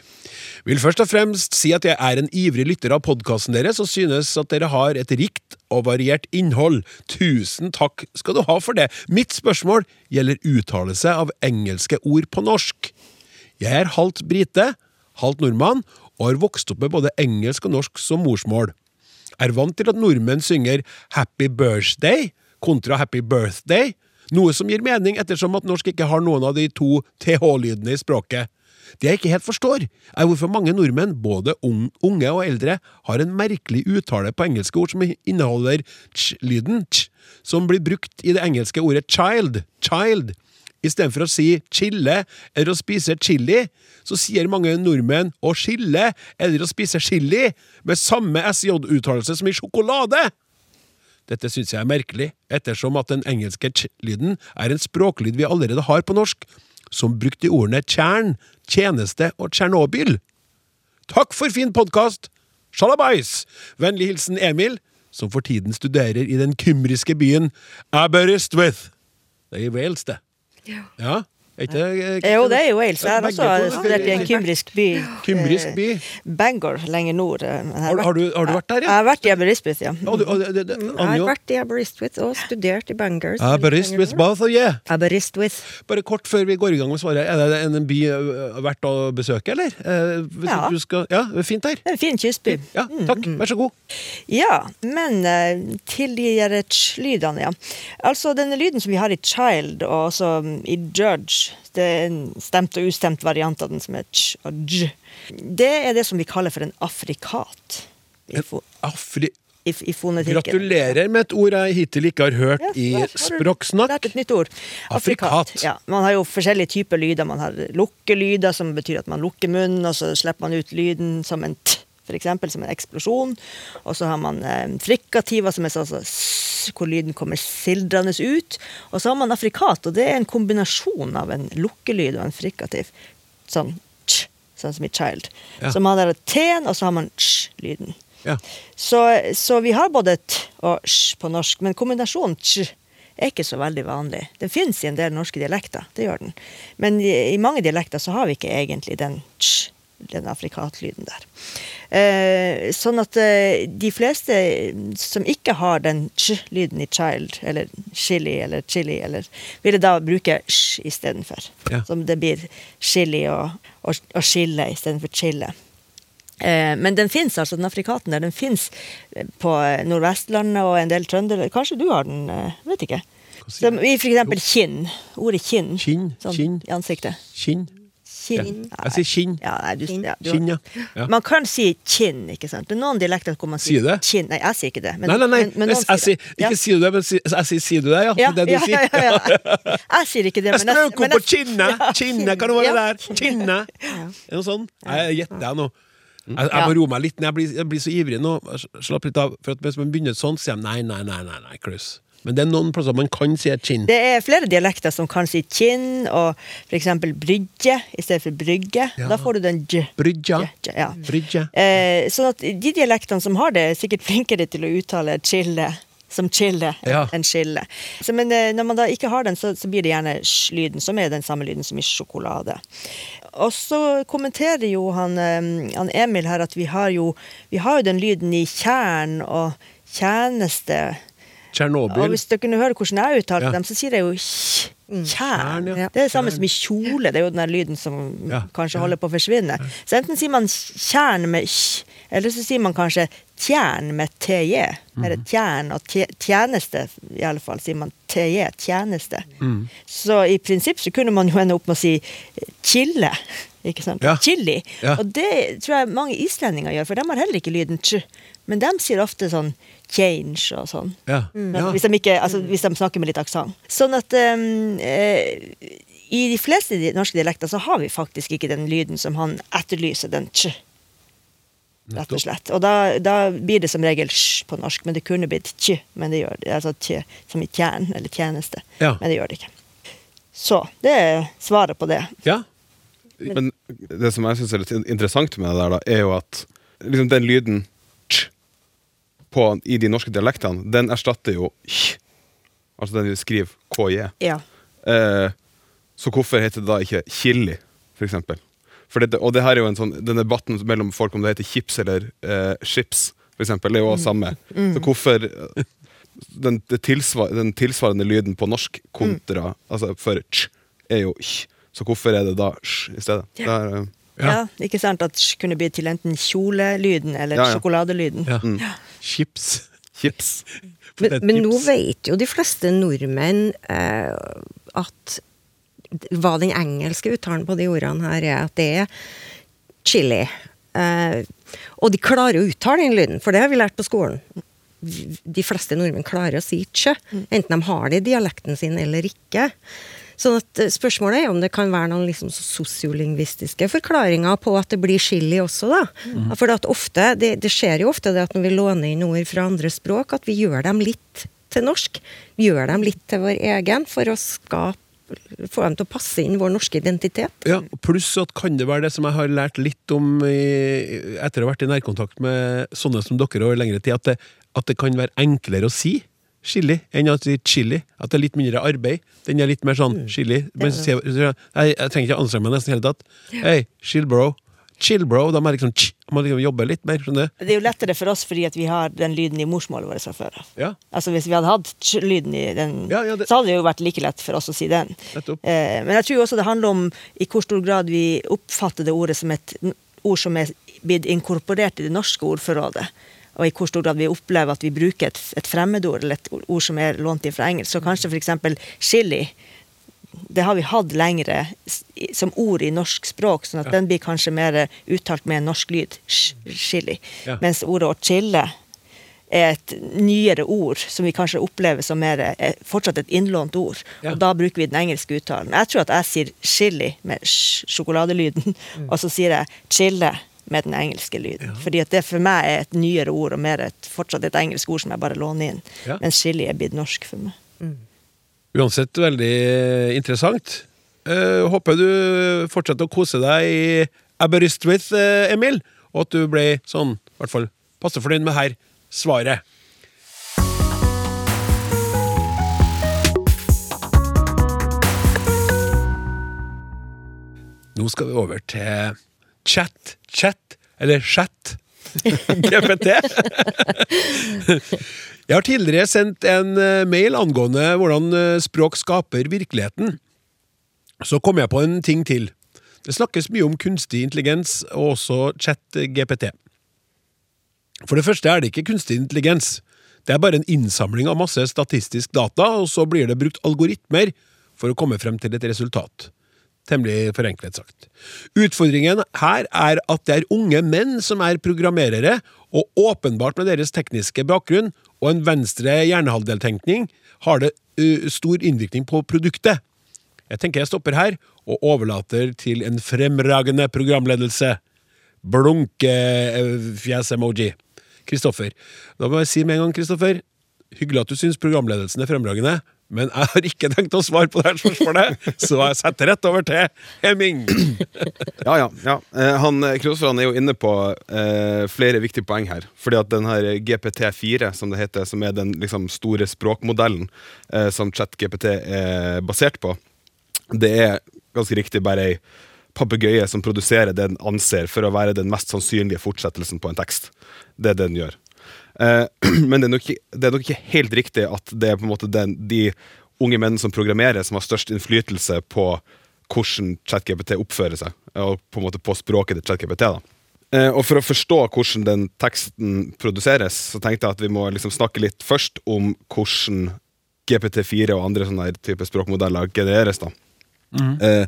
Vil først og fremst si at jeg er en ivrig lytter av podkasten deres og synes at dere har et rikt og variert innhold. Tusen takk skal du ha for det. Mitt spørsmål gjelder uttalelse av engelske ord på norsk. Jeg er halvt brite, halvt nordmann, og har vokst opp med både engelsk og norsk som morsmål. Er vant til at nordmenn synger Happy Birthday kontra Happy Birthday, noe som gir mening ettersom at norsk ikke har noen av de to TH-lydene i språket. Det jeg ikke helt forstår, er hvorfor mange nordmenn, både unge og eldre, har en merkelig uttale på engelske ord som inneholder ch-lyden, ch, som blir brukt i det engelske ordet child, child. Istedenfor å si chille eller å spise chili, så sier mange nordmenn å skille eller å spise chili, med samme SJ-uttalelse som i sjokolade. Dette syns jeg er merkelig, ettersom at den engelske ch-lyden er en språklyd vi allerede har på norsk, som brukt i ordene tjern, tjeneste og Tsjernobyl. Takk for fin podkast! Sjalabais! Vennlig hilsen Emil, som for tiden studerer i den kymriske byen Aberystwyth. Det er i Wales, det. Ja. Er ikke det Jo, det er jo Wales. Jeg har også studert i en kymrisk by. Kymrisk by. eh, Bangor, lenger nord. eh, Har, har, du, har du vært der, Jeg har vært i Aberystwyth, ja. Og du, og det, det, det, Jeg har vært i Aberystwyth og studert i Bangor. Aberystwyth, both of you. Aberystwyth. Bare kort før vi går i gang med svaret. Er det en by verdt å besøke, eller? Eh, hvis Ja. Du skal, ja, fint der. Er en fin kystby. Ja, takk. Vær så god. Ja, men eh, til de der ch-lydene, ja. Altså denne lyden som vi har i child og også mm, i judge, det er en stemt og ustemt variant av den som er tj. Det er det som vi kaller for en afrikat i, fo Afri... i, i fonetikken. Gratulerer med et ord jeg hittil ikke har hørt Ja, i der har Språksnakk. lært et nytt ord. Afrikat. Ja, man har jo forskjellige typer lyder. Man har lukkelyder, som betyr at man lukker munnen, og så slipper man ut lyden som en t, eksempel, som en eksplosjon. Og så har man eh, frikativa, som er sånn så s, hvor lyden kommer sildrende ut. Og så har man afrikat, og det er en kombinasjon av en lukkelyd og en frikativ. Sånn ch, sånn som i child. Ja. Så man har t-en, og så har man ch-lyden. Ja. Så, så vi har både t og sj på norsk, men kombinasjonen tj er ikke så veldig vanlig. Den fins i en del norske dialekter, det gjør den. Men i, i mange dialekter så har vi ikke egentlig den tj, den afrikatlyden der. Eh, sånn at eh, de fleste som ikke har den ch-lyden i child, eller chili eller chili, eller ville da bruke sj istedenfor. Ja. Som det blir chili og, og, og chille istedenfor chille. Eh, men den fins, altså, den afrikaten der. Den fins på eh, Nordvestlandet og en del trøndere. Kanskje du har den? eh, Vet ikke. Som, I for eksempel kinn. Ordet kinn. Kinn, Sånn, kinn. I ansiktet. Kinn. Ja. Jeg sier kinn. Ja, nei, du, ja, du, Kinn, ja. Man kan si kinn, ikke sant. Det er noen dialekter hvor man Sier sier kinn. Nei, jeg sier ikke det. Men, Nei, nei, nei. men, men jeg, jeg, sier, det. ikke sier du det, men jeg sier sier du det, ja? Det er det du sier. ja, ja, ja. Jeg sier ikke det, Jeg men jeg- strøk på kinnet! Kinnet, kan det være der? Kinnet! Er noe sånt? Jeg gjetter deg nå. Jeg, jeg må roe meg litt ned. Jeg blir, jeg blir så ivrig nå. Slapp litt av. For Hvis man begynner sånn, sier de nei, nei, nei, nei, nei, Klaus. Men det er noen plasser man kan si kinn. Det er flere dialekter som kan si kinn og f.eks. brygge i stedet for brygge. Ja. Da får du den j. Brygge. j, ja. Brydja. Eh, sånn at de dialektene som har det, er sikkert flinkere til å uttale chille som chille Ja. enn skille. Så, men eh, når man da ikke har den, så, så blir det gjerne sj-lyden, som er den samme lyden som i sjokolade. Og så kommenterer jo han, eh, han Emil her at vi har jo, vi har jo den lyden i tjern og tjeneste. Og Tsjernobyl. hvis dere kunne høre hvordan jeg uttalte Ja. dem, så sier jeg jo tjern. Ja. Det er det samme som i kjole. Det er jo den lyden som Ja. kanskje holder på å forsvinne. Så enten sier man tjern med kj, eller så sier man kanskje tjern med tj. Eller tjern og tjeneste, i alle fall, sier man tj, tjeneste. Så i prinsipp så kunne man jo ende opp med å si chille. Ikke sant? Ja. Chili. Ja. Og det tror jeg mange islendinger gjør, for de har heller ikke lyden ch. Men de sier ofte sånn change og sånn. Ja. Men ja. Hvis, de ikke, altså, hvis de snakker med litt aksent. Sånn at um, eh, i de fleste norske dialekter så har vi faktisk ikke den lyden som han etterlyser, den ch. Rett og slett. Og da, da blir det som regel sj på norsk, men det kunne blitt tj, men det gjør det. Altså tj, som i tjern eller tjeneste. Ja. Men det gjør det ikke. Så det er svaret på det. ja. Men det som jeg syns er litt interessant med det der, da, er jo at liksom den lyden tj på, i de norske dialektene, den erstatter jo kj. Altså den vi skriver KJ. Ja. Eh, så hvorfor heter det da ikke chili, for eksempel? For det, og det her er jo en sånn, den debatten mellom folk om det heter chips eller eh, chips, for eksempel, det er jo også samme. Så hvorfor eh, den, det tilsvar, den tilsvarende lyden på norsk kontra altså for ch er jo ch. Så hvorfor er det da sj i stedet? Det er, eh, Ja. ikke sant at sj kunne bli til enten kjolelyden eller Ja, ja. sjokoladelyden. ja. Chips. chips. Men, men nå vet jo de fleste nordmenn eh, at hva den engelske uttalen på de ordene her er, at det er chili. Eh, og de klarer å uttale den lyden, for det har vi lært på skolen. De fleste nordmenn klarer å si tjø, enten de har det i dialekten sin eller ikke. Sånn at eh, Spørsmålet er om det kan være noen liksom sosiolingvistiske forklaringer på at det blir chili også. da. For at ofte, det, det skjer jo ofte det at når vi låner inn ord fra andre språk, at vi gjør dem litt til norsk. Vi gjør dem litt til vår egen for å skape få dem til å passe inn vår norske identitet. Ja, Pluss at kan det være det som jeg har lært litt om i, etter å ha vært i nærkontakt med sånne som dere over lengre tid, at det, at det kan være enklere å si chili enn å si chili. At det er litt mindre arbeid. Den er litt mer sånn chili. Men jeg, jeg, trenger ikke anstrenge meg nesten i hele tatt. Hei, chill bro. Chill bro. Da må jeg liksom, må liksom jobbe litt mer. skjønner? Det er jo lettere for oss fordi vi har den lyden i morsmålet vårt fra før av. Ja. Altså Hvis vi hadde hatt lyden i den, Ja, ja, det- så hadde det jo vært like lett for oss å si den. Eh, men jeg tror også det handler om i hvor stor grad vi oppfatter det ordet som et ord som er blitt inkorporert i det norske ordforrådet. Og i hvor stor grad vi opplever at vi bruker et, et fremmedord eller et ord som er lånt inn fra engelsk. Så kanskje f.eks. chili. Det har vi hatt lengre som ord i norsk språk, sånn at den blir kanskje mer uttalt med en norsk lyd. Chili. Ja. Mens ordet å chille er et nyere ord som vi kanskje opplever som mer, er fortsatt et innlånt ord. Ja. Og da bruker vi den engelske uttalen. Jeg tror at jeg sier chili med sj- sjokoladelyden, og så sier jeg chille med den engelske lyden. Fordi at det for meg er et nyere ord, og mer et, fortsatt et engelsk ord som jeg bare låner inn. Ja. Mens chili er blitt norsk for meg. Uansett veldig interessant. Uh, håper du fortsetter å kose deg i Aberystwyth, eh, Emil, og at du ble sånn, i hvert fall passe fornøyd med her svaret. Nå skal vi over til chat, chat, eller chat. GPT. Jeg har tidligere sendt en eh, mail angående hvordan eh, språk skaper virkeligheten. Så kom jeg på en ting til. Det snakkes mye om kunstig intelligens, og også chat-GPT. For det første er det ikke kunstig intelligens. Det er bare en innsamling av masse statistisk data, og så blir det brukt algoritmer for å komme frem til et resultat. Temmelig forenklet sagt. Utfordringen her er at det er unge menn som er programmerere, og åpenbart med deres tekniske bakgrunn og en venstre hjernehalvdeltenkning har det stor innvirkning på produktet. Jeg tenker jeg stopper her, og overlater til en fremragende programledelse. Blunkefjes-emoji. Kristoffer. Da må jeg si med en gang, Kristoffer, hyggelig at du syns programledelsen er fremragende, men jeg har ikke tenkt å svare på det her spørsmålet, så jeg setter rett over til Hemming. Ja, ja. ja. Eh, han, eh, han er jo inne på eh, flere viktige poeng her. Fordi at den her GPT4, som det heter, som er den liksom, store språkmodellen eh, som ChatGPT er basert på, det er ganske riktig bare ei papegøye som produserer det den anser for å være den mest sannsynlige fortsettelsen på en tekst. Det er det den gjør. Eh, men det er, nok, det er nok ikke helt riktig at det er på en måte den, de unge mennene som programmerer, som har størst innflytelse på hvordan ChatGPT oppfører seg, og på en måte på språket til ChatGPT. da. Eh, og For å forstå hvordan den teksten produseres, så tenkte jeg at vi må liksom snakke litt først om hvordan GPT4 og andre sånne type språkmodeller genereres. da. Eh,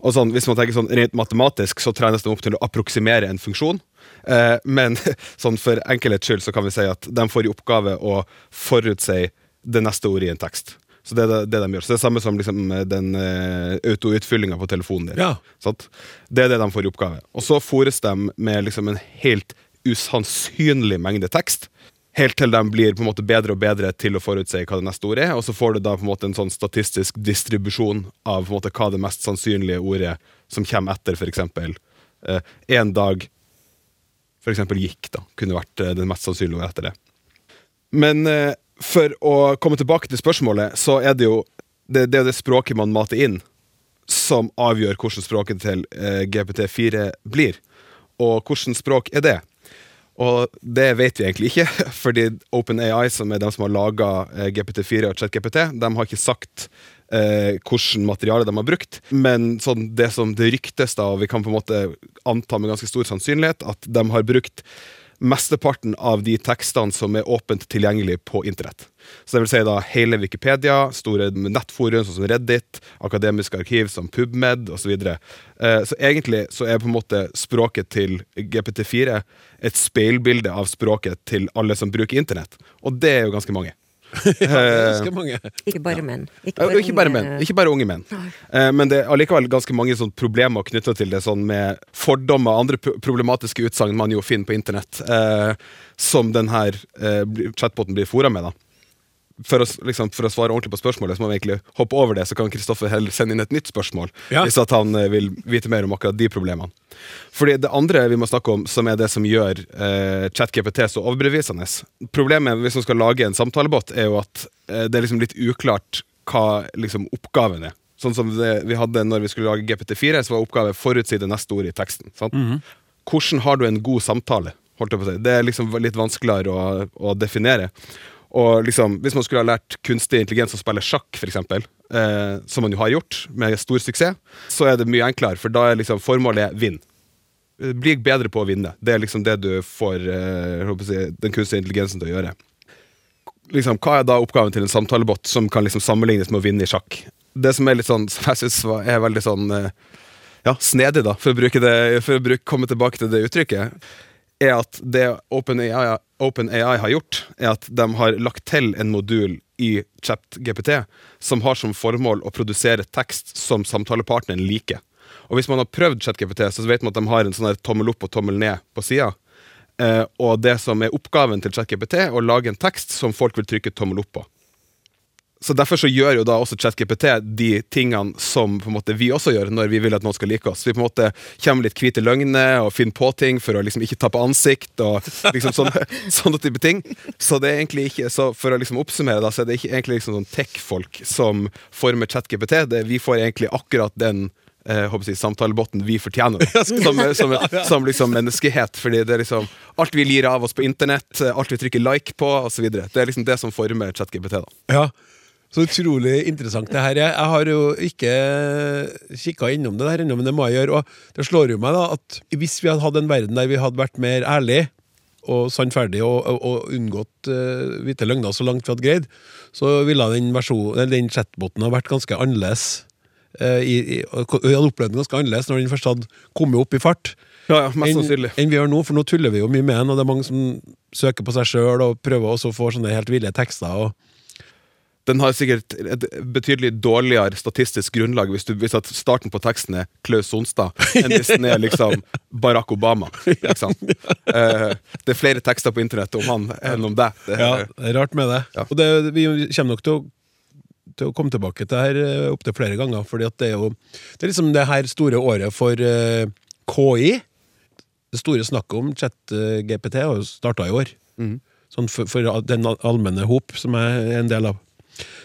og sånn, Hvis man tenker sånn rent matematisk, så trenes de opp til å approksimere en funksjon. Eh, men sånn for enkelhets skyld så kan vi si at de får i oppgave å forutsi det neste ordet i en tekst. Så det er det, de gjør. Så det er samme som liksom, eh, den uh, autoutfyllinga på telefonen din. Ja. Det er det de får i oppgave. Og så fôres de med liksom en helt usannsynlig mengde tekst. Helt til de blir på en måte bedre og bedre til å forutse hva det neste ordet er. Og så får du da på en måte en sånn statistisk distribusjon av på en måte hva det mest sannsynlige ordet som kommer etter, f.eks. Uh, en dag eksempel gikk, da. Kunne vært den det mest sannsynlige etter det. Men eh, for å komme tilbake til spørsmålet, så er det jo det, det, det språket man mater inn, som avgjør hvordan språket til eh, GPT4 blir. Og hvordan språk er det? Og det vet vi egentlig ikke, fordi OpenAI, som er de som har laga eh, GPT4 og ChatGPT, de har ikke sagt eh, hvordan materiale de har brukt. Men sånn, det som det ryktes, da, og vi kan på en måte anta med ganske stor sannsynlighet, at de har brukt mesteparten av de tekstene som er åpent tilgjengelig på internett. Så det vil si da hele Wikipedia, store nettforum sånn som Reddit, akademiske arkiv som PubMed osv. Så, videre. eh, så egentlig så er på en måte språket til GPT4 et speilbilde av språket til alle som bruker internett. Og det er jo ganske mange. Det er ganske mange. Ikke bare menn. Ikke bare, ikke bare menn, ikke bare unge menn. Eh, men det er allikevel ganske mange sånn problemer knytta til det, sånn med fordommer og andre problematiske utsagn man jo finner på internett, eh, som denne eh, chatboten blir fora med. da for å, liksom, for å svare ordentlig på spørsmålet, så må vi egentlig hoppe over det, så kan Kristoffer heller sende inn et nytt spørsmål. Ja. Hvis at han eh, vil vite mer om akkurat de problemene. Fordi Det andre vi må snakke om, som er det som gjør eh, ChatGPT så overbevisende Problemet hvis man skal lage en samtalebot, er jo at eh, det er liksom litt uklart hva liksom, oppgaven er. Sånn som det vi hadde når vi skulle lage GPT4, så var oppgave forutsi det neste ordet i teksten. Sant? Hvordan har du en god samtale? Si. Det er liksom litt vanskeligere å, å definere. Og liksom, Hvis man skulle ha lært kunstig intelligens å spille sjakk, eksempel, eh, som man jo har gjort med stor suksess, så er det mye enklere, for da er liksom formålet vinn. Eh, Bli bedre på å vinne. Det er liksom det du får eh, jeg den kunstige intelligensen til å gjøre. Liksom, hva er da oppgaven til en samtalebot som kan liksom sammenlignes med å vinne i sjakk? Det som er litt sånn, som jeg synes er veldig sånn eh, ja, snedig, da, for å, bruke det, for å bruke, komme tilbake til det uttrykket, er at det OpenAI OpenAI har gjort, er at de har lagt til en modul i ChatGPT som har som formål å produsere tekst som samtalepartneren liker. Og hvis man har prøvd ChatGPT, så vet man at de har en sånn tommel opp og tommel ned på sida. Eh, og det som er oppgaven til ChatGPT, er å lage en tekst som folk vil trykke tommel opp på. Så Derfor så gjør jo da også ChatGPT de tingene som på en måte vi også gjør når vi vil at noen skal like oss. Vi på en måte kommer litt hvite løgner og finner på ting for å liksom ikke tappe ansikt. og liksom sånne, sånne type ting. Så det er egentlig ikke, så for å liksom oppsummere da, så er det ikke egentlig liksom sånn tech-folk som former ChatGPT. Det, vi får egentlig akkurat den eh, håper jeg, å samtalebotten vi fortjener som, som, som liksom menneskehet. Fordi det er liksom alt vi lir av oss på internett, alt vi trykker like på osv. Det er liksom det som former ChatGPT. da. Ja, så utrolig interessant det her er. Jeg har jo ikke kikka innom det der ennå, men det må jeg gjøre. Og det slår jo meg da at hvis vi hadde hatt en verden der vi hadde vært mer ærlige og sannferdige og, og, og unngått uh, hvite løgner så langt vi hadde greid, så ville den, versjon- den chatboten ha vært ganske annerledes. eh, i, i, vi hadde opplevd den ganske annerledes når den først hadde kommet opp i fart. Ja, ja, mest sannsynlig. enn vi gjør nå, for nå tuller vi jo mye med den, og det er mange som søker på seg sjøl og prøver også å få sånne helt ville tekster. og Den har sikkert et betydelig dårligere statistisk grunnlag hvis, du, hvis starten på teksten er Klaus Sonstad, enn hvis den er liksom Barack Obama. Liksom. Det er flere tekster på internett om han enn om deg. Det, Ja, det er rart med det. Ja. Og det, vi kommer nok til å, til å komme tilbake til det her eh, opptil flere ganger, fordi det er jo Det er liksom det her store året for eh, KI. Det store snakket om chat-GPT har jo starta i år. Sånn for, for den allmenne hop som jeg er en del av.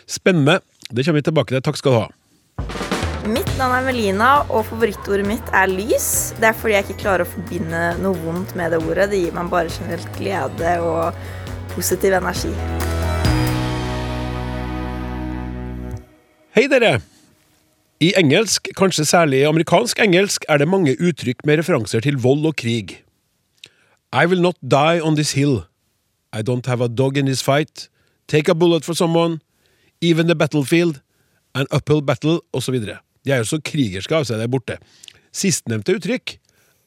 Spennende. Det kommer vi tilbake til. Takk skal du ha. Mitt navn er Melina, og favorittordet mitt er lys. Det er fordi jeg ikke klarer å forbinde noe vondt med det ordet. Det gir meg bare generelt glede og positiv energi. Hei, dere! I engelsk, kanskje særlig i amerikansk engelsk, er det mange uttrykk med referanser til vold og krig. I will not die on this hill. I don't have a dog in this fight. Take a bullet for someone. Even the battlefield. An uphill battle, osv. De er jo så krigerske av seg der borte. Sistnevnte uttrykk,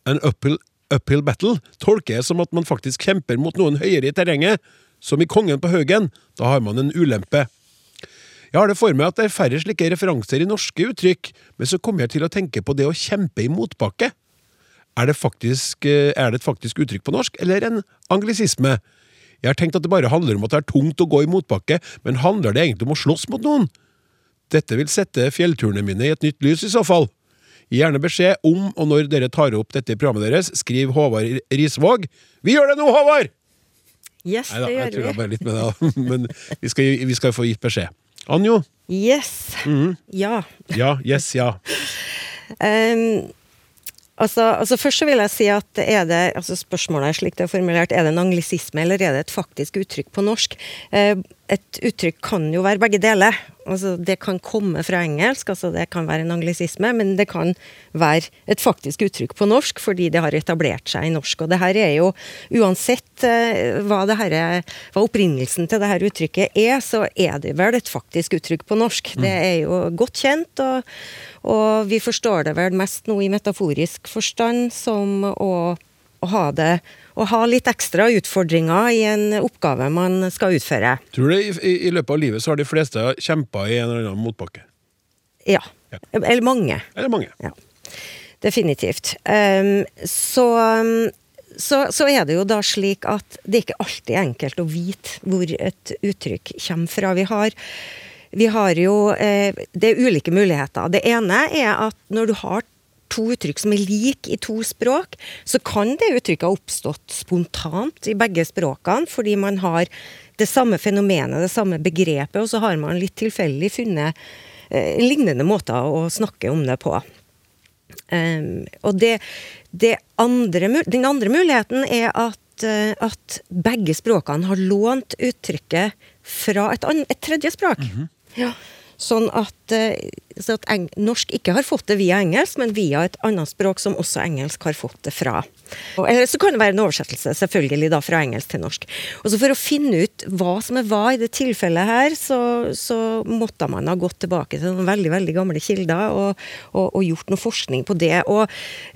an uphill, uphill battle, tolker jeg som at man faktisk kjemper mot noen høyere i terrenget, som i Kongen på Haugen. Da har man en ulempe. Jeg har det for meg at det er færre slike referanser i norske uttrykk, men så kommer jeg til å tenke på det å kjempe i motbakke. Er det, faktisk, eh, er det et faktisk uttrykk på norsk, eller en anglisisme? Jeg har tenkt at det bare handler om at det er tungt å gå i motbakke, men handler det egentlig om å slåss mot noen? Dette vil sette fjellturene mine i et nytt lys i så fall. Gi gjerne beskjed om og når dere tar opp dette i programmet deres. Skriv Håvard Risvåg. Vi gjør det nå, Håvard! Yes, Neida, det jeg gjør tulla vi. bare litt med det. Men vi skal, vi skal få gitt beskjed. Anjo? Yes. Mhm. Ja. Ja, yes, ja. Ehm, altså, altså Først så vil jeg si at er det, altså spørsmålet er slik det er formulert, er det en anglisisme eller er det et faktisk uttrykk på norsk? Eh, et uttrykk kan jo være begge deler. Altså, det kan komme fra engelsk, altså det kan være en anglisisme, men det kan være et faktisk uttrykk på norsk fordi det har etablert seg i norsk. Og det her er jo, uansett eh, hva, det her er, hva opprinnelsen til det her uttrykket er, så er det vel et faktisk uttrykk på norsk. Det er jo godt kjent, og, og vi forstår det vel mest nå i metaforisk forstand som å, å ha det å ha litt ekstra utfordringer i en oppgave man skal utføre. Tror du i, i, i løpet av livet så har de fleste kjempa i en eller annen motbakke? Ja. Ja. Eller mange. Eller mange? Ja. Definitivt. Um, så, så, så er det jo da slik at det ikke alltid er enkelt å vite hvor et uttrykk kommer fra. Vi har, vi har jo eh, Det er ulike muligheter. Det ene er at når du har to uttrykk som er like i to språk, så kan det uttrykket ha oppstått spontant i begge språkene, fordi man har det samme fenomenet, det samme begrepet, og så har man litt tilfeldig funnet eh, lignende måter å snakke om det på. Um, og det, det andre, den andre muligheten er at, eh, at begge språkene har lånt uttrykket fra et, an, et tredje språk. ja. Sånn at, eh, så at eng norsk ikke har fått det via engelsk, men via et annet språk som også engelsk har fått det fra. Og, eller så kan det være en oversettelse, selvfølgelig, da fra engelsk til norsk. Og så For å finne ut hva som er hva i det tilfellet her, så, så måtte man ha gått tilbake til noen veldig veldig gamle kilder og, og, og gjort noe forskning på det. Og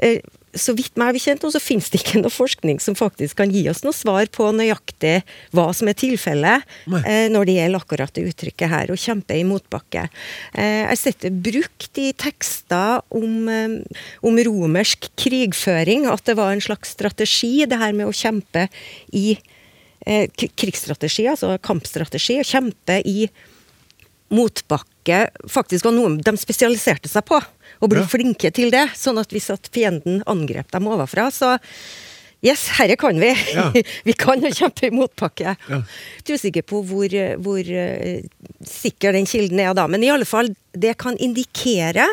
eh, så vidt meg bekjent nå, så finnes det ikke noe forskning som faktisk kan gi oss noe svar på nøyaktig hva som er tilfellet eh, når det gjelder akkurat det uttrykket her, å kjempe i motbakke. Eh, jeg har sett det brukt i tekster om, eh, om romersk krigføring, at det var en slags strategi, det her med å kjempe i eh, krigsstrategi, altså kampstrategi, å kjempe i motbakke faktisk var noe de spesialiserte seg på, og ble Ja. flinke til det. Sånn at hvis at fienden angrep dem overfra, så Yes, herre kan vi! Ja. vi kan jo kjempe i motbakke. Ja. Jeg er usikker på hvor, hvor eh, sikker den kilden er da, men i alle fall, det kan indikere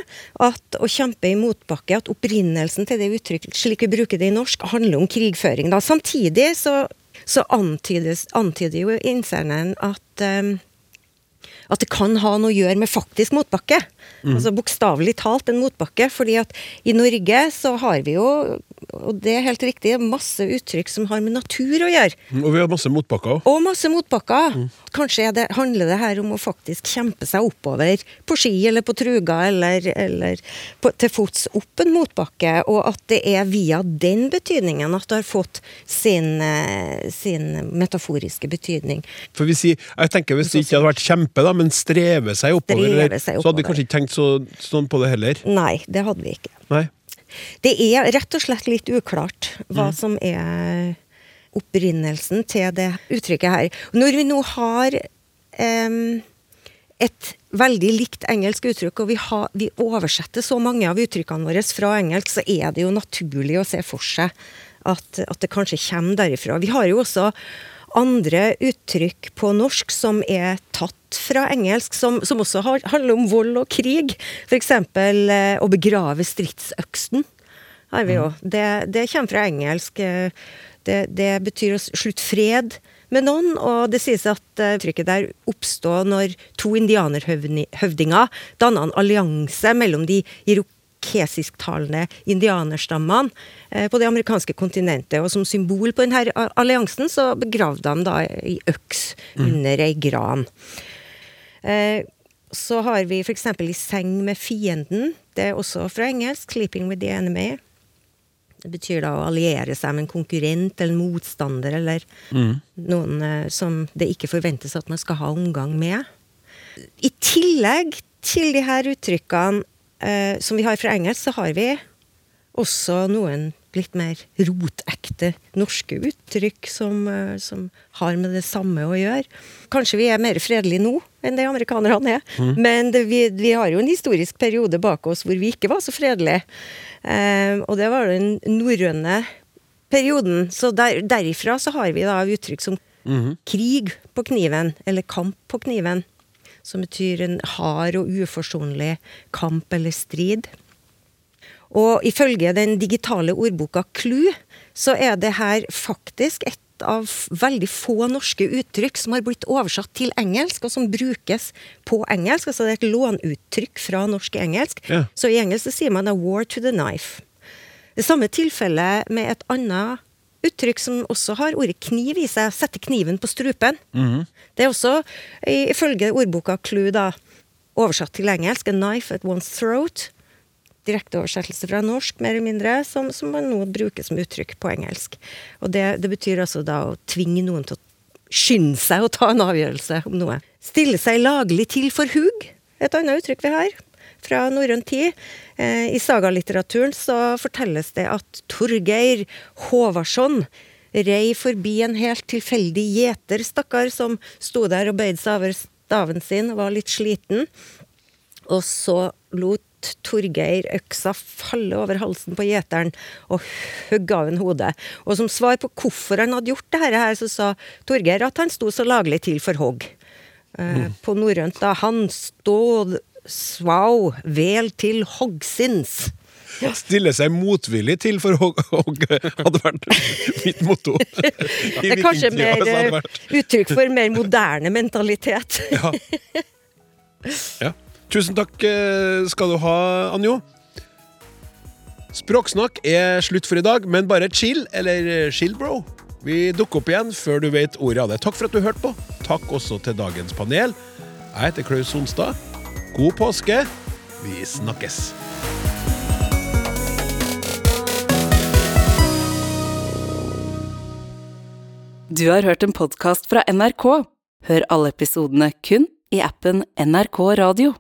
at å kjempe i motbakke, at opprinnelsen til det uttrykket, slik vi bruker det i norsk, handler om krigføring. Da. Samtidig så, så antydes, antyder jo innsenderen at eh, at det kan ha noe å gjøre med faktisk motbakke. Altså Bokstavelig talt en motbakke. fordi at i Norge så har vi jo, og det er helt riktig, masse uttrykk som har med natur å gjøre. Og vi har masse motbakker. Og masse motbakker. Kanskje er det, handler det her om å faktisk kjempe seg oppover på ski eller på truga eller, eller på, til fots opp en motbakke, og at det er via den betydningen at det har fått sin, eh, sin metaforiske betydning. For vi sier, jeg tenker Hvis det ikke hadde vært kjempe, da, men streve seg oppover, Streve seg så hadde vi kanskje ikke tenkt så, sånn på det heller. Nei, det hadde vi ikke. Nei. Det er rett og slett litt uklart hva som er opprinnelsen til det uttrykket her. Når vi nå har um, et veldig likt engelsk uttrykk, og vi, har, vi oversetter så mange av uttrykkene våre fra engelsk, så er det jo naturlig å se for seg at, at det kanskje kommer derifra. Vi har jo også andre uttrykk på norsk som er tatt oversatt fra engelsk, som, som også har, handler om vold og krig. F.eks. Eh, å begrave stridsøksen. Har vi jo. Det, det kommer fra engelsk. eh, Det, det betyr å slutte fred med noen, og det sies at eh, uttrykket der oppstod når to indianerhøvdinger danna en allianse mellom de irokesisktalende indianerstammene eh, på det amerikanske kontinentet. Og som symbol på denne alliansen så begravde de da i øks under ei gran. Eh, så har vi f.eks. i seng med fienden. Det er også fra engelsk. 'Sleeping with the enemy'. Det betyr da å alliere seg med en konkurrent eller en motstander, eller noen eh, som det ikke forventes at man skal ha omgang med. I tillegg til de her uttrykkene eh, som vi har fra engelsk, så har vi også noen litt mer rotekte norske uttrykk som, eh, som har med det samme å gjøre. Kanskje vi er mer fredelige nå enn det amerikanerne er, men det, vi, vi har jo en historisk periode bak oss hvor vi ikke var så fredelige. Eh, og det var den norrøne perioden. Så der, derifra så har vi da uttrykk som krig på kniven, eller kamp på kniven. Som betyr en hard og uforsonlig kamp eller strid. Og ifølge den digitale ordboka Clue, så er det her faktisk et av veldig få norske uttrykk som har blitt oversatt til engelsk, og som brukes på engelsk. Altså det er et lånuttrykk fra norsk-engelsk. Ja. Så i engelsk så sier man a war to the knife. Det samme tilfellet med et annet uttrykk som også har ordet kniv i seg. Sette kniven på strupen. Det er også, ifølge ordboka Clue, da, oversatt til engelsk, a knife at one's throat. Direkteoversettelse fra norsk, mer eller mindre, som, som man nå bruker som uttrykk på engelsk. Og det, det betyr altså da å tvinge noen til å skynde seg å ta en avgjørelse om noe. Stille seg laglig til for hugg, et annet uttrykk vi har fra norrøn tid. Eh, I sagalitteraturen så fortelles det at Torgeir Håvardsson rei forbi en helt tilfeldig gjeter, stakkar, som sto der og bøyde seg over staven sin og var litt sliten. Og så lot Torgeir øksa falle over halsen på gjeteren og hogg av en hodet. Og som svar på hvorfor han hadde gjort det her, så sa Torgeir at han sto så laglig til for hogg. Eh, På norrønt da han stod svau vel til hoggsins. Stille seg motvillig til for hogg hog, hadde vært mitt motto. Det er kanskje mer eh, vært- uttrykk for mer moderne mentalitet. Ja. ja. Tusen takk eh, skal du ha, Anjo. Språksnakk er slutt for i dag, men bare chill, eller chill, bro. Vi dukker opp igjen før du vet ordet av det. Takk for at du hørte på. Takk også til dagens panel. Jeg heter Klaus Sonstad. God påske. Vi snakkes. Du har hørt en podkast fra NRK. Hør alle episodene kun i appen NRK Radio.